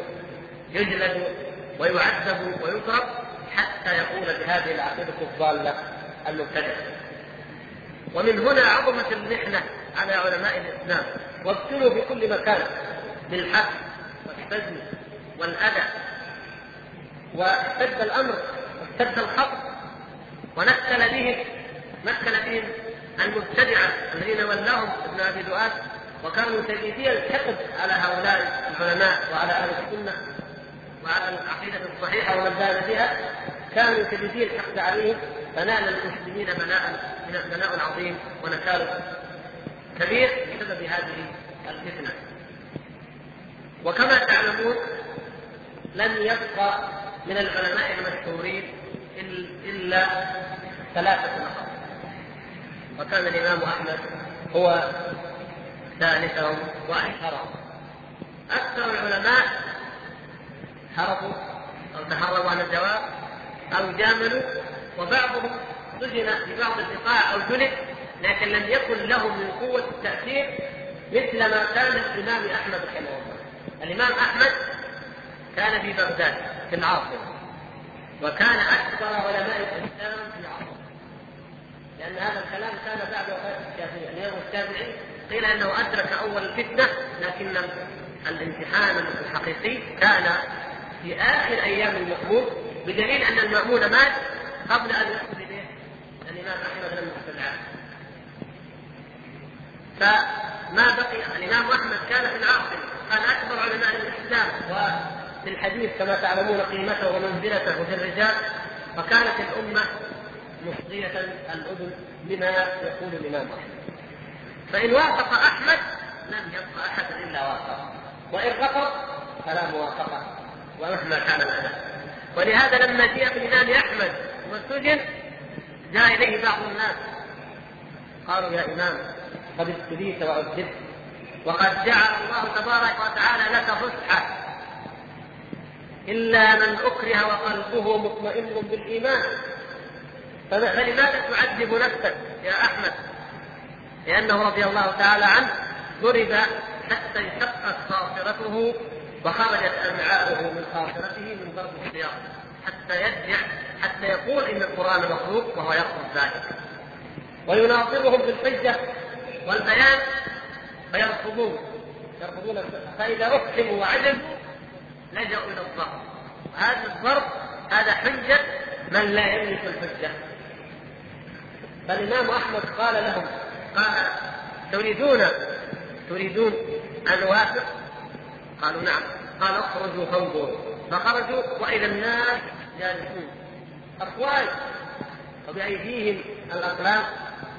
يجلد ويعذب ويضرب حتى يقول بهذه العقيدة الضالة المبتدئة. ومن هنا عظمت المحنة على علماء الإسلام. وابتلوا في كل مكان بالحق والحزن والأذى. واشتد الأمر واشتد الخطر ونكل بهم نكل بهم المبتدعة الذين ولاهم ابن أبي دؤاد وكانوا شديدي الحقد على هؤلاء العلماء وعلى أهل السنة وعلى العقيدة الصحيحة ومن دان بها كانوا شديدي الحقد عليهم فنال المسلمين بناء بناء عظيم ونكال كبير بسبب هذه الفتنة. وكما تعلمون لم يبقى من العلماء المشهورين إلا ثلاثة نفر وكان الإمام أحمد هو ثالثهم وأشهرهم أكثر العلماء هربوا أو تهربوا عن الجواب أو جاملوا وبعضهم سجن في بعض البقاع أو جلد لكن لم يكن له من قوة التأثير مثل ما كان الإمام أحمد رحمه الله. الإمام أحمد كان في بغداد. في العاصمة. وكان أكبر علماء الإسلام في العصر لأن هذا الكلام كان بعد وفاة الشافعي الإمام الشافعي قيل أنه أدرك أول الفتنة لكن الامتحان الحقيقي كان في آخر أيام المأمون بدليل أن المأمون مات قبل أن يأخذ به الإمام أحمد بن مستدعى فما بقي الإمام أحمد كان في العاصمة كان أكبر علماء الإسلام في الحديث كما تعلمون قيمته ومنزلته في الرجال فكانت الأمة مصغية الأذن لما يقول الإمام أحمد. فإن وافق أحمد لم يبقى أحد إلا وافق. وإن رفض فلا موافقة. ومهما كان الأداء ولهذا لما جاء بالإمام أحمد وسجن جاء إليه بعض الناس. قالوا يا إمام قد ابتليت وعذبت وقد جعل الله تبارك وتعالى لك فسحة. إلا من أكره وقلبه مطمئن بالإيمان. فلماذا تعذب نفسك يا أحمد؟ لأنه رضي الله تعالى عنه ضرب حتى انشقت خاصرته وخرجت أمعاؤه من خاصرته من ضرب السياط حتى يرجع حتى يقول إن القرآن مخلوق وهو يقصد ذلك. ويناظرهم بالحجة والبيان فيرفضون يرفضون فإذا أقسموا وعجزوا لجأوا إلى الضرب. هذا الضرب هذا حجة من لا يملك الحجة. فالإمام أحمد قال لهم قال تريدون تريدون أن أوافق؟ قالوا نعم. قال اخرجوا فانظروا. فخرجوا وإذا الناس جالسون. أقوال وبأيديهم الأقلام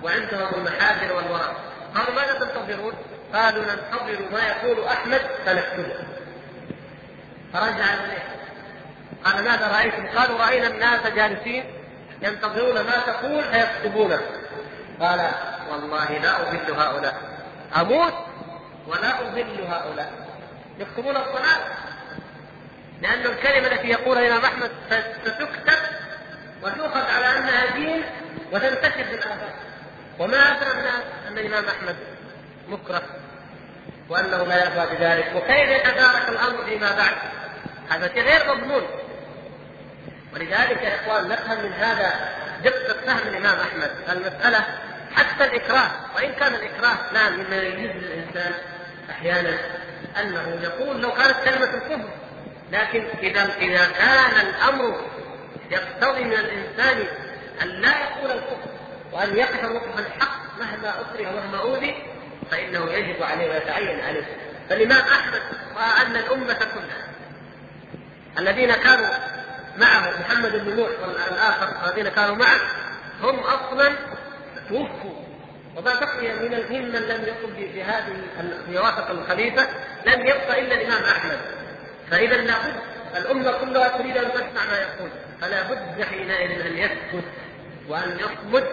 وعندهم المحاجر والورق قالوا ماذا تنتظرون؟ قالوا ننتظر ما يقول أحمد فنكتبه فرجع إليه. قال ماذا رأيتم؟ قالوا رأينا الناس جالسين ينتظرون ما تقول فيكتبونه. قال والله لا أذل هؤلاء. أموت؟ ولا أذل هؤلاء. يكتبون الصلاة لأن الكلمة التي يقولها الإمام أحمد ستكتب وتؤخذ على أنها دين وتنتشر في وما أدرى الناس أن الإمام أحمد مكره وأنه لا يرضى بذلك. وكيف يتدارك الأمر فيما بعد؟ هذا شيء غير مضمون. ولذلك يا إخوان نفهم من هذا دقة فهم الإمام أحمد. المسألة حتى الإكراه وإن كان الإكراه لا مما يجوز للإنسان أحيانا أنه يقول لو كانت كلمة الكفر. لكن إذا إذا كان الأمر يقتضي من الإنسان أن لا يقول الكفر وأن يقف موقف الحق مهما أكره ومهما أوذي فإنه يجب عليه ويتعين عليه. فالإمام أحمد رأى أن الأمة كلها الذين كانوا معه محمد بن نوح والآخر الذين كانوا معه هم أصلا توفوا. وما بقي من ممن لم يقم في وسط الخليفة لم يبقى إلا الإمام أحمد. فإذا لابد الأمة كلها تريد أن تسمع ما يقول. فلا بد حينئذ أن يسكت وأن يصمد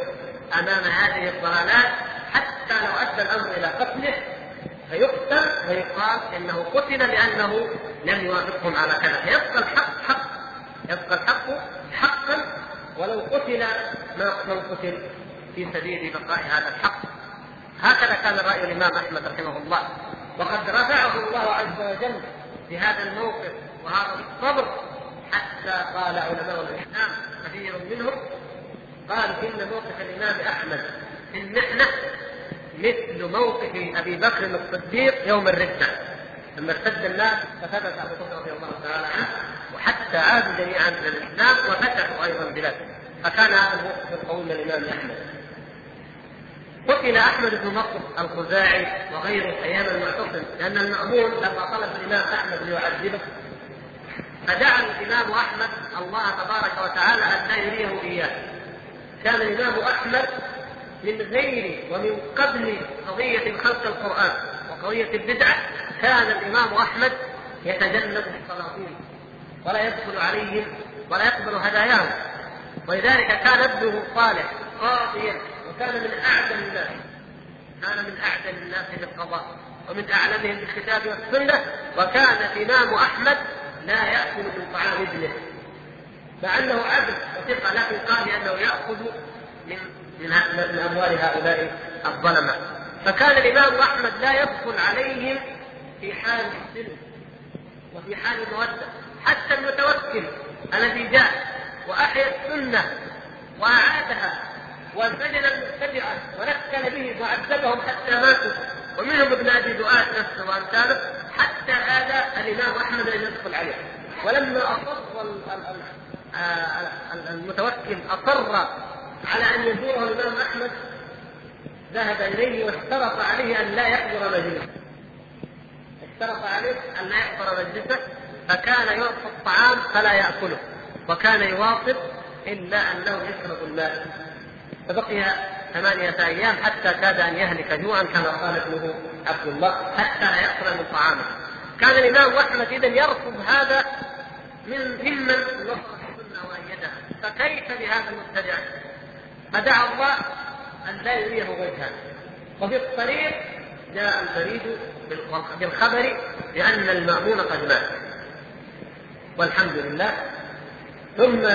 أمام هذه الضلالات حتى لو أدى الأمر إلى قتله فيقتل ويقال إنه قتل لأنه لم يوافقهم على كذا. فيبقى الحق حق. يبقى الحق حقا. ولو قتل من قتل في سبيل بقاء هذا الحق. هكذا كان رأي الإمام أحمد رحمه الله. وقد رفعه الله عز وجل في هذا الموقف وهذا الصبر حتى قال علماء الإسلام كثير منهم قالوا إن موقف الإمام أحمد في المحنة مثل موقف أبي بكر الصديق يوم الردة. لما ارتد الناس فثبت أبو بكر رضي الله تعالى عنه وحتى عادوا جميعا إلى الإسلام وفتحوا أيضا البلاد فكان هذا الموقف القوي من الإمام أحمد. قتل أحمد بن نصر الخزاعي وغيره أيام المعتصم لأن المامون لما طلب الإمام أحمد ليعذبه فدعا الإمام أحمد الله تبارك وتعالى أن لا يريه إياه. كان الإمام أحمد من غير ومن قبل قضية خلق القرآن وقضية البدعه كان الإمام أحمد يتجنب السلاطين ولا يدخل عليهم ولا يقبل هداياهم. ولذلك كان ابنه صالح قاضيا وكان من أعدل الناس كان من أعدل الناس بالقضاء ومن أعلمهم بالكتاب والسنة وكان الإمام أحمد لا يأكل من طعام ابنه مع أنه عبد وثقة لكن قال بأنه يأخذ من من أموال هؤلاء الظلمة. فكان الإمام أحمد لا يدخل عليهم في حال السلم وفي حال المودة حتى المتوكل الذي جاء وأحيا السنة وأعادها وسجن المبتدعه ونكل به وعذبهم حتى ماتوا. ومنهم ابن أبي دؤاد نفسه وأمثاله حتى هذا الإمام أحمد لم يدخل عليه. ولما أصر المتوكل أصر على أن يزوره الإمام أحمد ذهب إليه واشترط عليه أن لا يحضر مجلسه اشترط عليه أن لا يحضر مجلسه فكان يعطى الطعام فلا يأكله وكان يواصل إلا أنه يشرب الماء فبقي ثمانية أيام حتى كاد أن يهلك جوعا كما قال ابنه عبد الله حتى لا يأكل من طعامه. كان الإمام أحمد إذا يرفض هذا من ممن نصر السنة وأيدها فكيف بهذا المبتدع؟ فدعا الله أن لا يريه وجها وفي الطريق جاء البريد بالخبر بأن المأمون قد مات. والحمد لله. ثم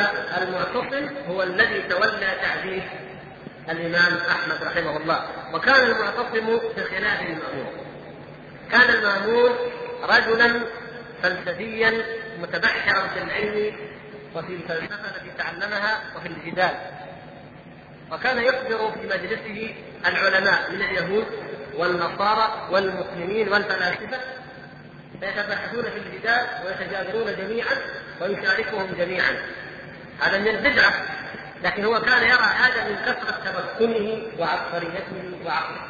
المعتصم هو الذي تولى تعذيب الإمام أحمد رحمه الله. وكان المعتصم بخلاف المأمون. كان المأمون رجلا فلسفيا متبحرا في العلم وفي الفلسفة التي تعلمها وفي الجدال. وكان يحضر في مجلسه العلماء من اليهود والنصارى والمسلمين والفلاسفة فيتبحثون في الجدال ويتجادلون جميعا ويشاركهم جميعا. هذا من البدعة لكن هو كان يرى هذا من كثرة تمكنه وعبقريته وعقله.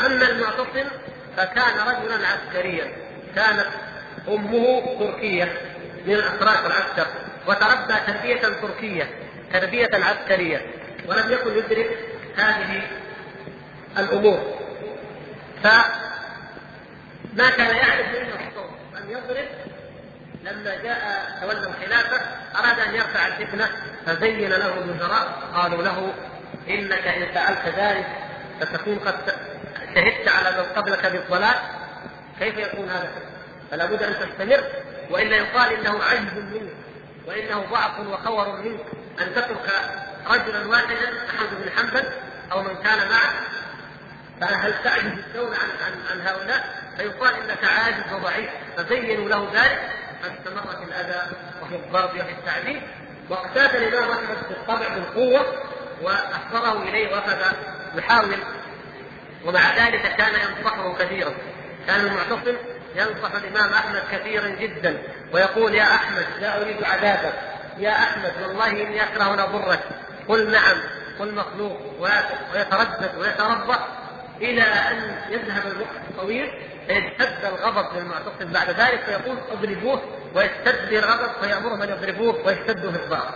أما المعتصم فكان رجلا عسكريا كانت أمه تركية من الاتراك العسكر وتربى تربية تركيه تربية عسكرية. ولم يكن يدرك هذه الأمور. فما كان يعرف إلا الصوت ان يضرب لما جاء تولى الخلافة أراد أن يرفع الفتنة فزين له الوزراء قالوا له إنك إن فعلت ذلك فتكون قد شهدت على من قبلك بالضلال. كيف يكون هذا؟ فلا بد أن تستمر. والا يقال إنه عجز منك وإنه ضعف وخور منك أن تترك رجلا واحدا أحمد بن حنبل أو من كان معه. فهل تعجز الدولة عن, عن, عن هؤلاء؟ فيقال إنك عاجز وضعيف فزينوا له ذلك. فاستمر في الأذى وفي الضرب وفي التعذيب. واقتات الإمام أحمد بالطبع بالقوة وأحضره إليه وأخذ يحاول. ومع ذلك كان ينصحه كثيرا. كان المعتصم ينصح الإمام أحمد كثيرا جدا ويقول يا أحمد لا أريد عذابك. يا أحمد والله إني اكره ان اضرك قل نعم قل مخلوق ويتردد ويتربى إلى أن يذهب الوقت الطويل فيشتد الغضب للمعتصم بعد ذلك فيقول أضربوه ويشتد الغضب فيأمرهم أن يضربوه ويشتدوا في الضرب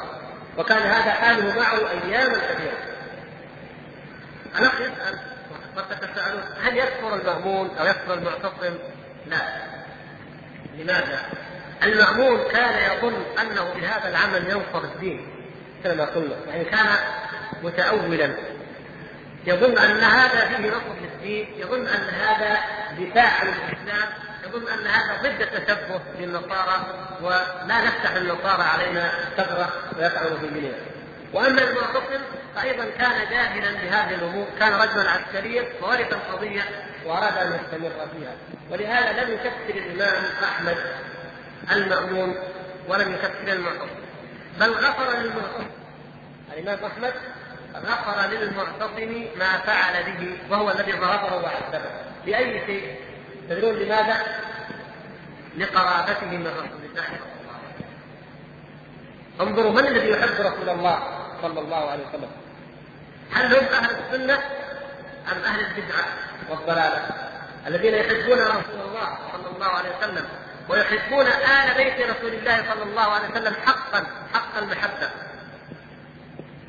وكان هذا حاله معه اياما كثيرة. الاخ يسال قد تتساءلون هل يكفر المأمون أو يكفر المعتصم؟ لا. لماذا؟ المأمون كان يظن أنه بهذا العمل ينصر الدين كما قلنا يعني كان متأولا. يظن أن هذا فيه نصر للدين يظن أن هذا دفاع عن الإسلام يظن أن هذا ضد التشبه بالنصارى ولا نفتح النصارى علينا ثغرة ويفعل في ديننا وأما المعتصم فايضا كان جاهلا بهذه الأمور، كان رجلا عسكريا وورث القضية وأراد أن يستمر فيها، ولهذا لم يكفر الإمام أحمد المأمون ولم يكفر المعتصم. بل غفر للمعتصم. الإمام أحمد غفر للمعتصم ما فعل به وهو الذي ضربه وعذبه بأي شيء؟ تدرون لماذا؟ لقرابته من رسول الله صلى الله عليه وسلم. انظروا من الذي يحب رسول الله صلى الله عليه وسلم؟ هل هم أهل السنة أم أهل البدعة والضلالة؟ الذين يحبون رسول الله صلى الله عليه وسلم ويحبون آل بيت رسول الله صلى الله عليه وسلم حقا حق المحبة.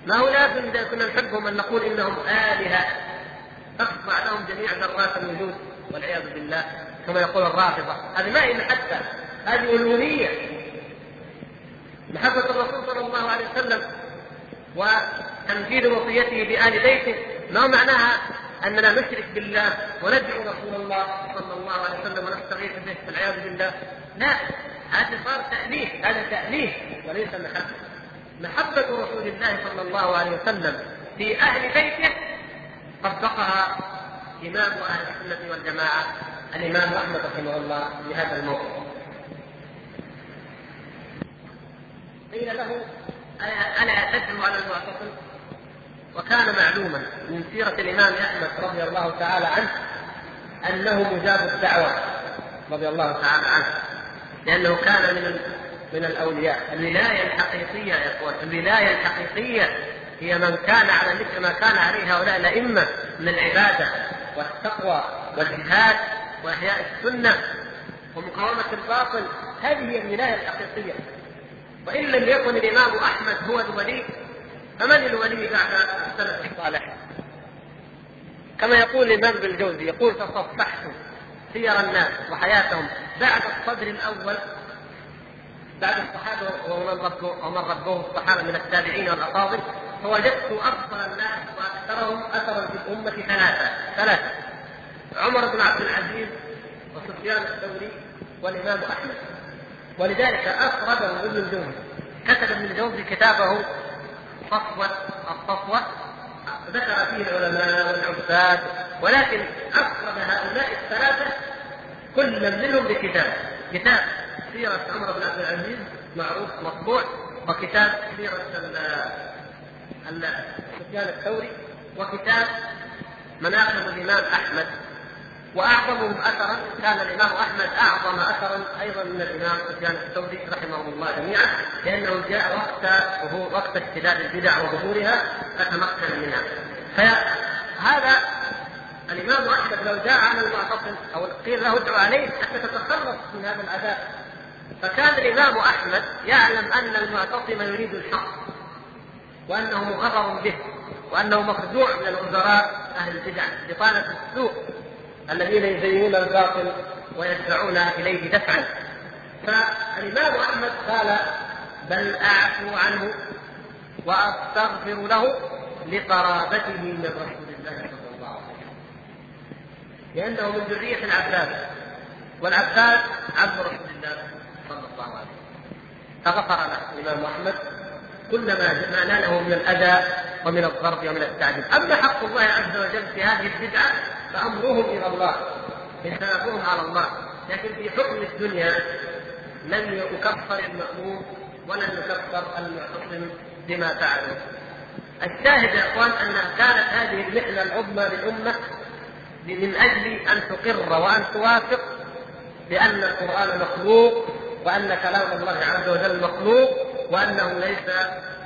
ما هو لازم إذا كنا نحبهم أن نقول إنهم آلهة. تخضع لهم جميع ذرات الوجود والعياذ بالله كما يقول الرافضة. هذه ما هي محبة هذه ألوهية. محبة الرسول صلى الله عليه وسلم وتنفيذ وصيته بآل بيته ما معناها؟ أننا نشرك بالله وندعو رسول الله صلى الله عليه وسلم ونستغيث به والعياذ بالله. لا. هذا صار تأليه هذا تأليه وليس محبة. محبة رسول الله صلى الله عليه وسلم في أهل بيته طبقها إمام أهل السنة والجماعة الإمام أحمد رحمه الله في هذا الموقف. قيل له ألا تدعو على المعتصم؟ وكان معلوما من سيرة الإمام أحمد رضي الله تعالى عنه أنه مجاب الدعوة رضي الله تعالى عنه. لأنه كان من من الأولياء. الولاية الحقيقية يا إخوان الولاية الحقيقية هي من كان على مثل ما كان عليه هؤلاء الأئمة من العبادة والتقوى والجهاد وإحياء السنة ومقاومة الباطل. هذه هي الولاية الحقيقية. وإن لم يكن الإمام أحمد هو الولي فمن الولي بعد السلف الصالح؟ كما يقول الإمام بالجوزي يقول تصفحت سير الناس وحياتهم بعد الصدر الأول بعد الصحابة ومن ربه ومن ربه الصحابة من التابعين والأفاضل فوجدت أفضل الناس وأكثرهم أثرا في الأمة ثلاثة. ثلاثة. عمر بن عبد العزيز وسفيان الثوري والإمام أحمد. ولذلك افرده ابن الجوزي كتب ابن الجوزي كتابه صفوه الصفوة. ذكر فيه العلماء والعباد ولكن افرد هؤلاء الثلاثة كل منهم بكتاب كتاب سيرة عمر بن عبد العزيز معروف مطبوع وكتاب سيرة سفيان الثوري وكتاب مناقب الإمام أحمد. وأعظمهم اثرا كان الإمام أحمد أعظم اثرا أيضا من الإمام سفيان الثوري رحمه الله جميعا لأنه جاء وقت وقت اشتداد البدع وظهورها فتمكن منها. فهذا الإمام أحمد لو جاء على المعتصم أو قيل له ادعو عليه حتى تتخلص من هذا العذاب. فكان الإمام أحمد يعلم أن المعتصم يريد الحق وأنه مغرر به وأنه مخدوع من الوزراء أهل البدع بطانة السوء الذين يزينون الباطل ويدفعون إليه دفعا. فالإمام أحمد قال بل أعفو عنه وأستغفر له لقرابته من رسول الله صلى الله عليه وسلم لأنه من ذرية العباس والعباس عبد رسول الله صلى الله عليه وسلم. فغفر له الإمام أحمد كل ما ناله من الأذى ومن الضرب ومن التعذيب. أما حق الله عز وجل في هذه البدعة فامرهم إلى الله حسابهم على الله. لكن في حكم الدنيا لن يكفر المأمور ولن يكفر المعتصم بما فعلوا. الشاهد يا إخوان أن كانت هذه المحنة العظمى للأمة من أجل أن تقر وأن توافق بأن القرآن مخلوق وأن كلام الله عز وجل مخلوق وأنه ليس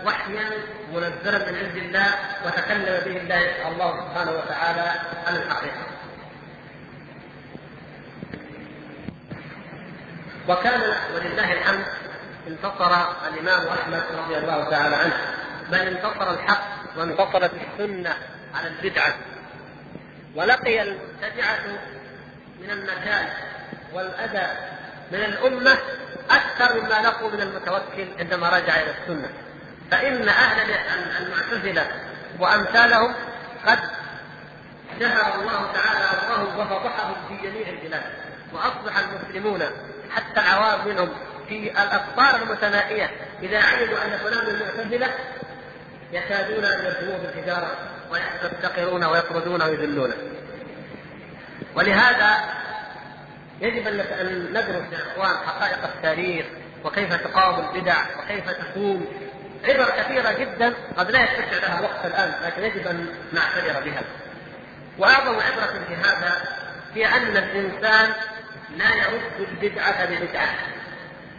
وحيا منزلا من عند الله وتكلم به الله الله سبحانه وتعالى عن الحقيقة. وكان ولله الحمد انتصر الإمام أحمد رضي الله تعالى عنه بل انتصر الحق وانتصرت السنة على البدعة ولقي المبتدعة من النكال والأذى من الأمة أكثر مما لقوا من المتوكل عندما رجع إلى السنة. فإن أهل المعتزلة وأمثالهم قد شهر الله تعالى أمرهم وفضحهم في جميع البلاد وأصبح المسلمون حتى العوام منهم في الأقطار المتنائية. إذا علموا أن فلان المعتزلة يكادون أن يرجموه بالحجارة ويستقرون ويطردون ويذلونه ولهذا يجب أن ندرس يا إخوان حقائق التاريخ وكيف تقاوم البدع وكيف تكون عبر كثيرة جدا قد لا يتسع لها وقت الآن لكن يجب أن نعتبر بها. وأعظم عبرة في هذا هي أن الإنسان لا يرد البدعة ببدعة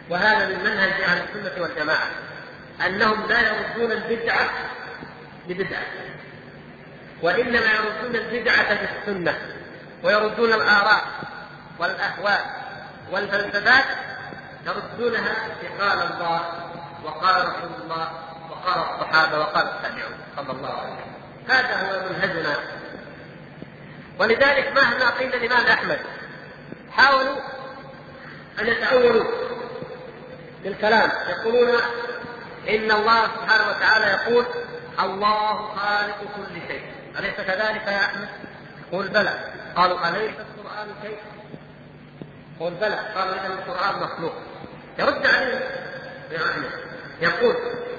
وهذا من منهج أهل السنة والجماعة أنهم لا يردون البدعة ببدعة وإنما يردون البدعة بالسنة ويردون الآراء والأهواء والفلسفات يردونها بقال الله وقال رسول الله وقال الصحابة وقال التابعون صلى الله عليه وسلم. هذا هو منهجنا. ولذلك مهما قيل الإمام أحمد؟ حاولوا أن يتأولوا بالكلام. يقولون إن الله سبحانه وتعالى يقول الله خالق كل شيء. أليس كذلك يا أحمد؟ قل بلى. قالوا أليس القرآن شيء؟ قل بلى. قالوا اذا القرآن مخلوق. يرد عليهم يا أحمد. يقول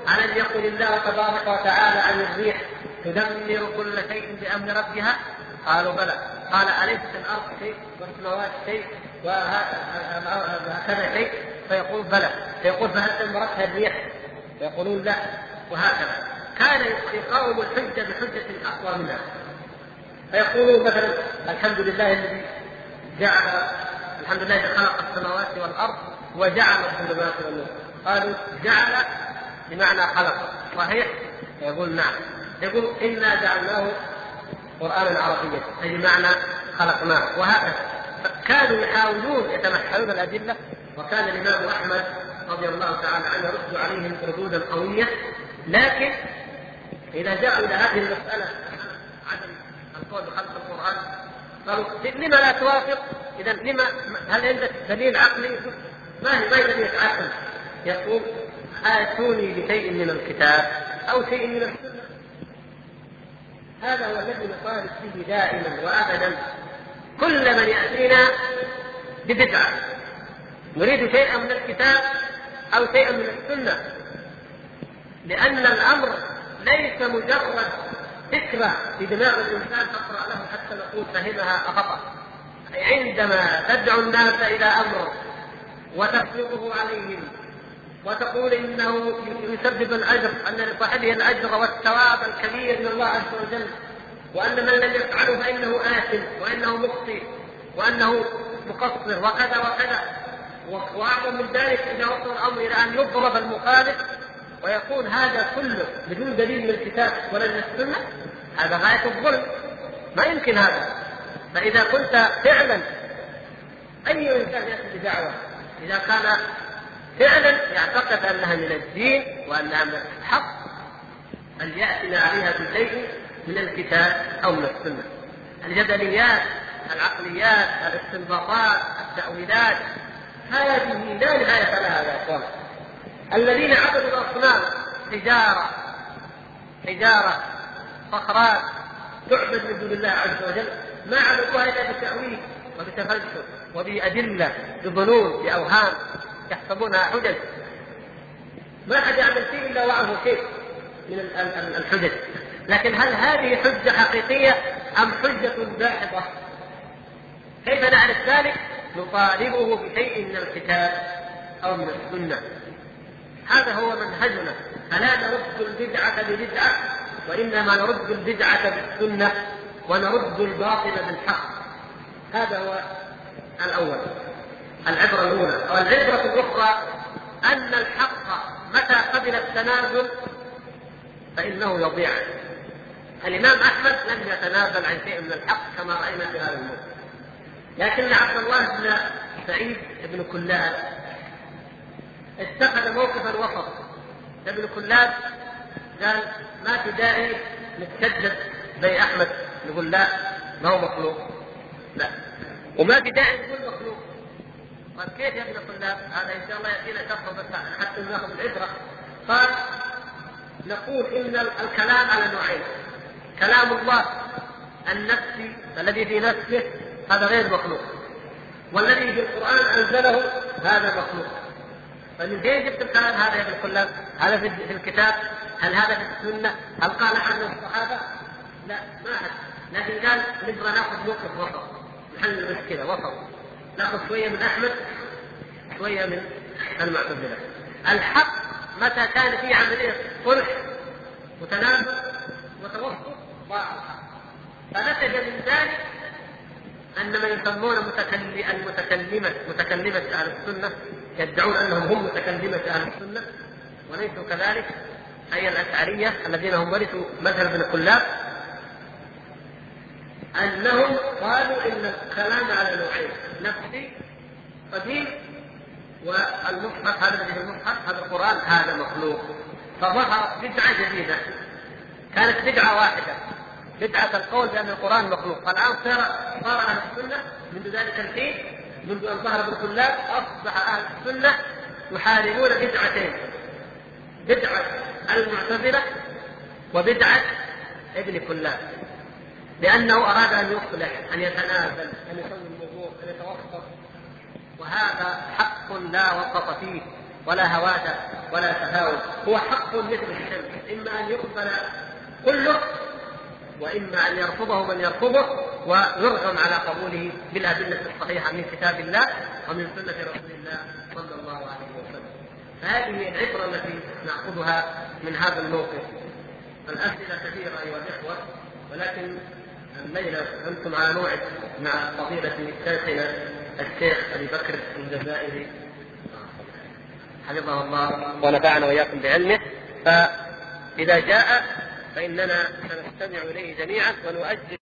ألم يقل الله تبارك وتعالى عن الريح تدمر كل شيء بأمر ربها؟ قالوا بلى. قال أليس الأرض شيء والسماوات شيء وهكذا شيء؟ فيقول بلى. فيقول فهل دمرتها الريح؟ فيقولون لا. وهكذا. كان يقاوم الحجة بحجة أقوى منها. فيقولون مثلا الحمد لله الذي جعل الحمد لله الذي خلق السماوات والأرض وجعل الظلمات والنور. قالوا جعل بمعنى خلق. صحيح؟ يقول نعم. يقول إنا جعلناه قرآنا عربيا. أي بمعنى خلقناه. وهكذا. كانوا يحاولون يتمحلون الأدلة وكان الإمام أحمد رضي الله تعالى عنه يرد عليهم ردودا قوية لكن إذا جاءوا إلى هذه المسألة عدم القول بخلق القرآن قالوا لما لا توافق؟ إذا لما هل عندك دليل عقلي؟ ما هي ما هي دليل عقل يقول آتوني بشيء من الكتاب أو شيء من السنة. هذا هو الذي نطالب به دائما وأبدا. كل من يأتينا ببدعة. نريد شيئا من الكتاب أو شيئا من السنة. لأن الأمر ليس مجرد فكرة في دماغ الإنسان تقرأ له حتى نقول فهمها خطأ عندما تدعو الناس إلى أمر وتفرضه عليهم وتقول إنه يسبب الأجر أن لصاحبه الأجر والثواب الكبير من الله عز وجل وأن من لم يفعله فإنه آثم وإنه مخطئ وأنه مقصر وكذا وكذا. وأعظم من ذلك إذا وصل الأمر إلى أن يضرب المخالف ويكون هذا كله بدون دليل من الكتاب ولا من السنة هذا غاية الظلم. ما يمكن هذا. فإذا كنت فعلا أي إنسان ياتي بدعوة؟ إذا كان فعلا يعتقد أنها من الدين وأنها من الحق أن ياتي عليها بشيء من الكتاب أو من السنة. الجدليات العقليات الاستنباطات التأويلات هذه لا نهاية لها يا إخوان. الذين عبدوا الأصنام حجارة حجارة صخرات تعبد من دون الله عز وجل ما عبدوها إلا بالتاويل وبتفلسف وبأدلة بظنون بأوهام يحسبونها حجج ما حد يعمل فيه إلا وعه شيء من الحجج لكن هل هذه حجة حقيقية أم حجة داحضه؟ كيف نعرف ذلك؟ نطالبه بشيء من الكتاب أو من السنة هذا هو منهجنا فلا نرد البدعة ببدعة وإنما نرد البدعة بالسنة ونرد الباطل بالحق. هذا هو الأول. العبرة الأولى. والعبرة الأخرى أن الحق متى قبل التنازل فإنه يضيع. الإمام أحمد لم يتنازل عن شيء من الحق كما رأينا في هذا الموت لكن عبد الله بن سعيد بن كلاب اتخذ موقفا وسط ابن كلاب قال ما في داعي نتشدد زي أحمد نقول لا ما هو مخلوق لا وما في داعي نقول مخلوق قال كيف يا ابن الطلاب؟ هذا إن شاء الله يأتينا شرحه بس حتى ناخذ العبرة. قال نقول إن الكلام على نوعين. كلام الله النفسي الذي في نفسه هذا غير مخلوق. والذي في القرآن أنزله هذا مخلوق. فمن فين جبت الكلام هذا يا ابن الطلاب؟ هذا في الكتاب؟ هل هذا في السنة؟ هل قال عنه الصحابه؟ لا ما حد. لكن قال نبغى نأخذ موقف وسط. نحل المشكلة وسط. نأخذ شوية من أحمد شوية من المعتزلة الحق متى كان في عملية صلح وتنازل وتوسط ضاع فنتج من ذلك أن من يسمون المتكلمه متكلمة أهل السنة يدعون أنهم هم متكلمة أهل السنة وليسوا كذلك أي الأشعرية الذين هم ورثوا مذهب ابن كلاب أنهم قالوا إن الكلام على نوعين نفسي قديم والمصحف هذا الذي في المصحف هذا القرآن هذا مخلوق فظهرت بدعة جديدة كانت بدعة واحدة بدعة القول بأن القرآن مخلوق فالآن صار صار أهل السنة منذ ذلك الحين منذ أن ظهر ابن كلاب أصبح أهل السنة يحاربون بدعتين. بدعة المعتزلة وبدعة ابن كلاب. لأنه أراد أن يصلح أن يتنازل أن يسوي الأمور أن يتوسط وهذا حق لا وسط فيه ولا هوادة ولا تهاون هو حق مثل الشمس إما أن يقبل كله وإما أن يرفضه من يرفضه ويرغم على قبوله بالأدلة الصحيحة من كتاب الله ومن سنة رسول الله صلى الله عليه وسلم. فهذه العبرة التي نأخذها من هذا الموقف. الأسئلة كثيرة أيها الإخوة ولكن الليلة أنتم على موعد مع فضيلة شيخنا الشيخ أبي بكر الجزائري. حفظه الله ونفعنا وإياكم بعلمه. فإذا جاء فإننا سنستمع إليه جميعا ونؤجل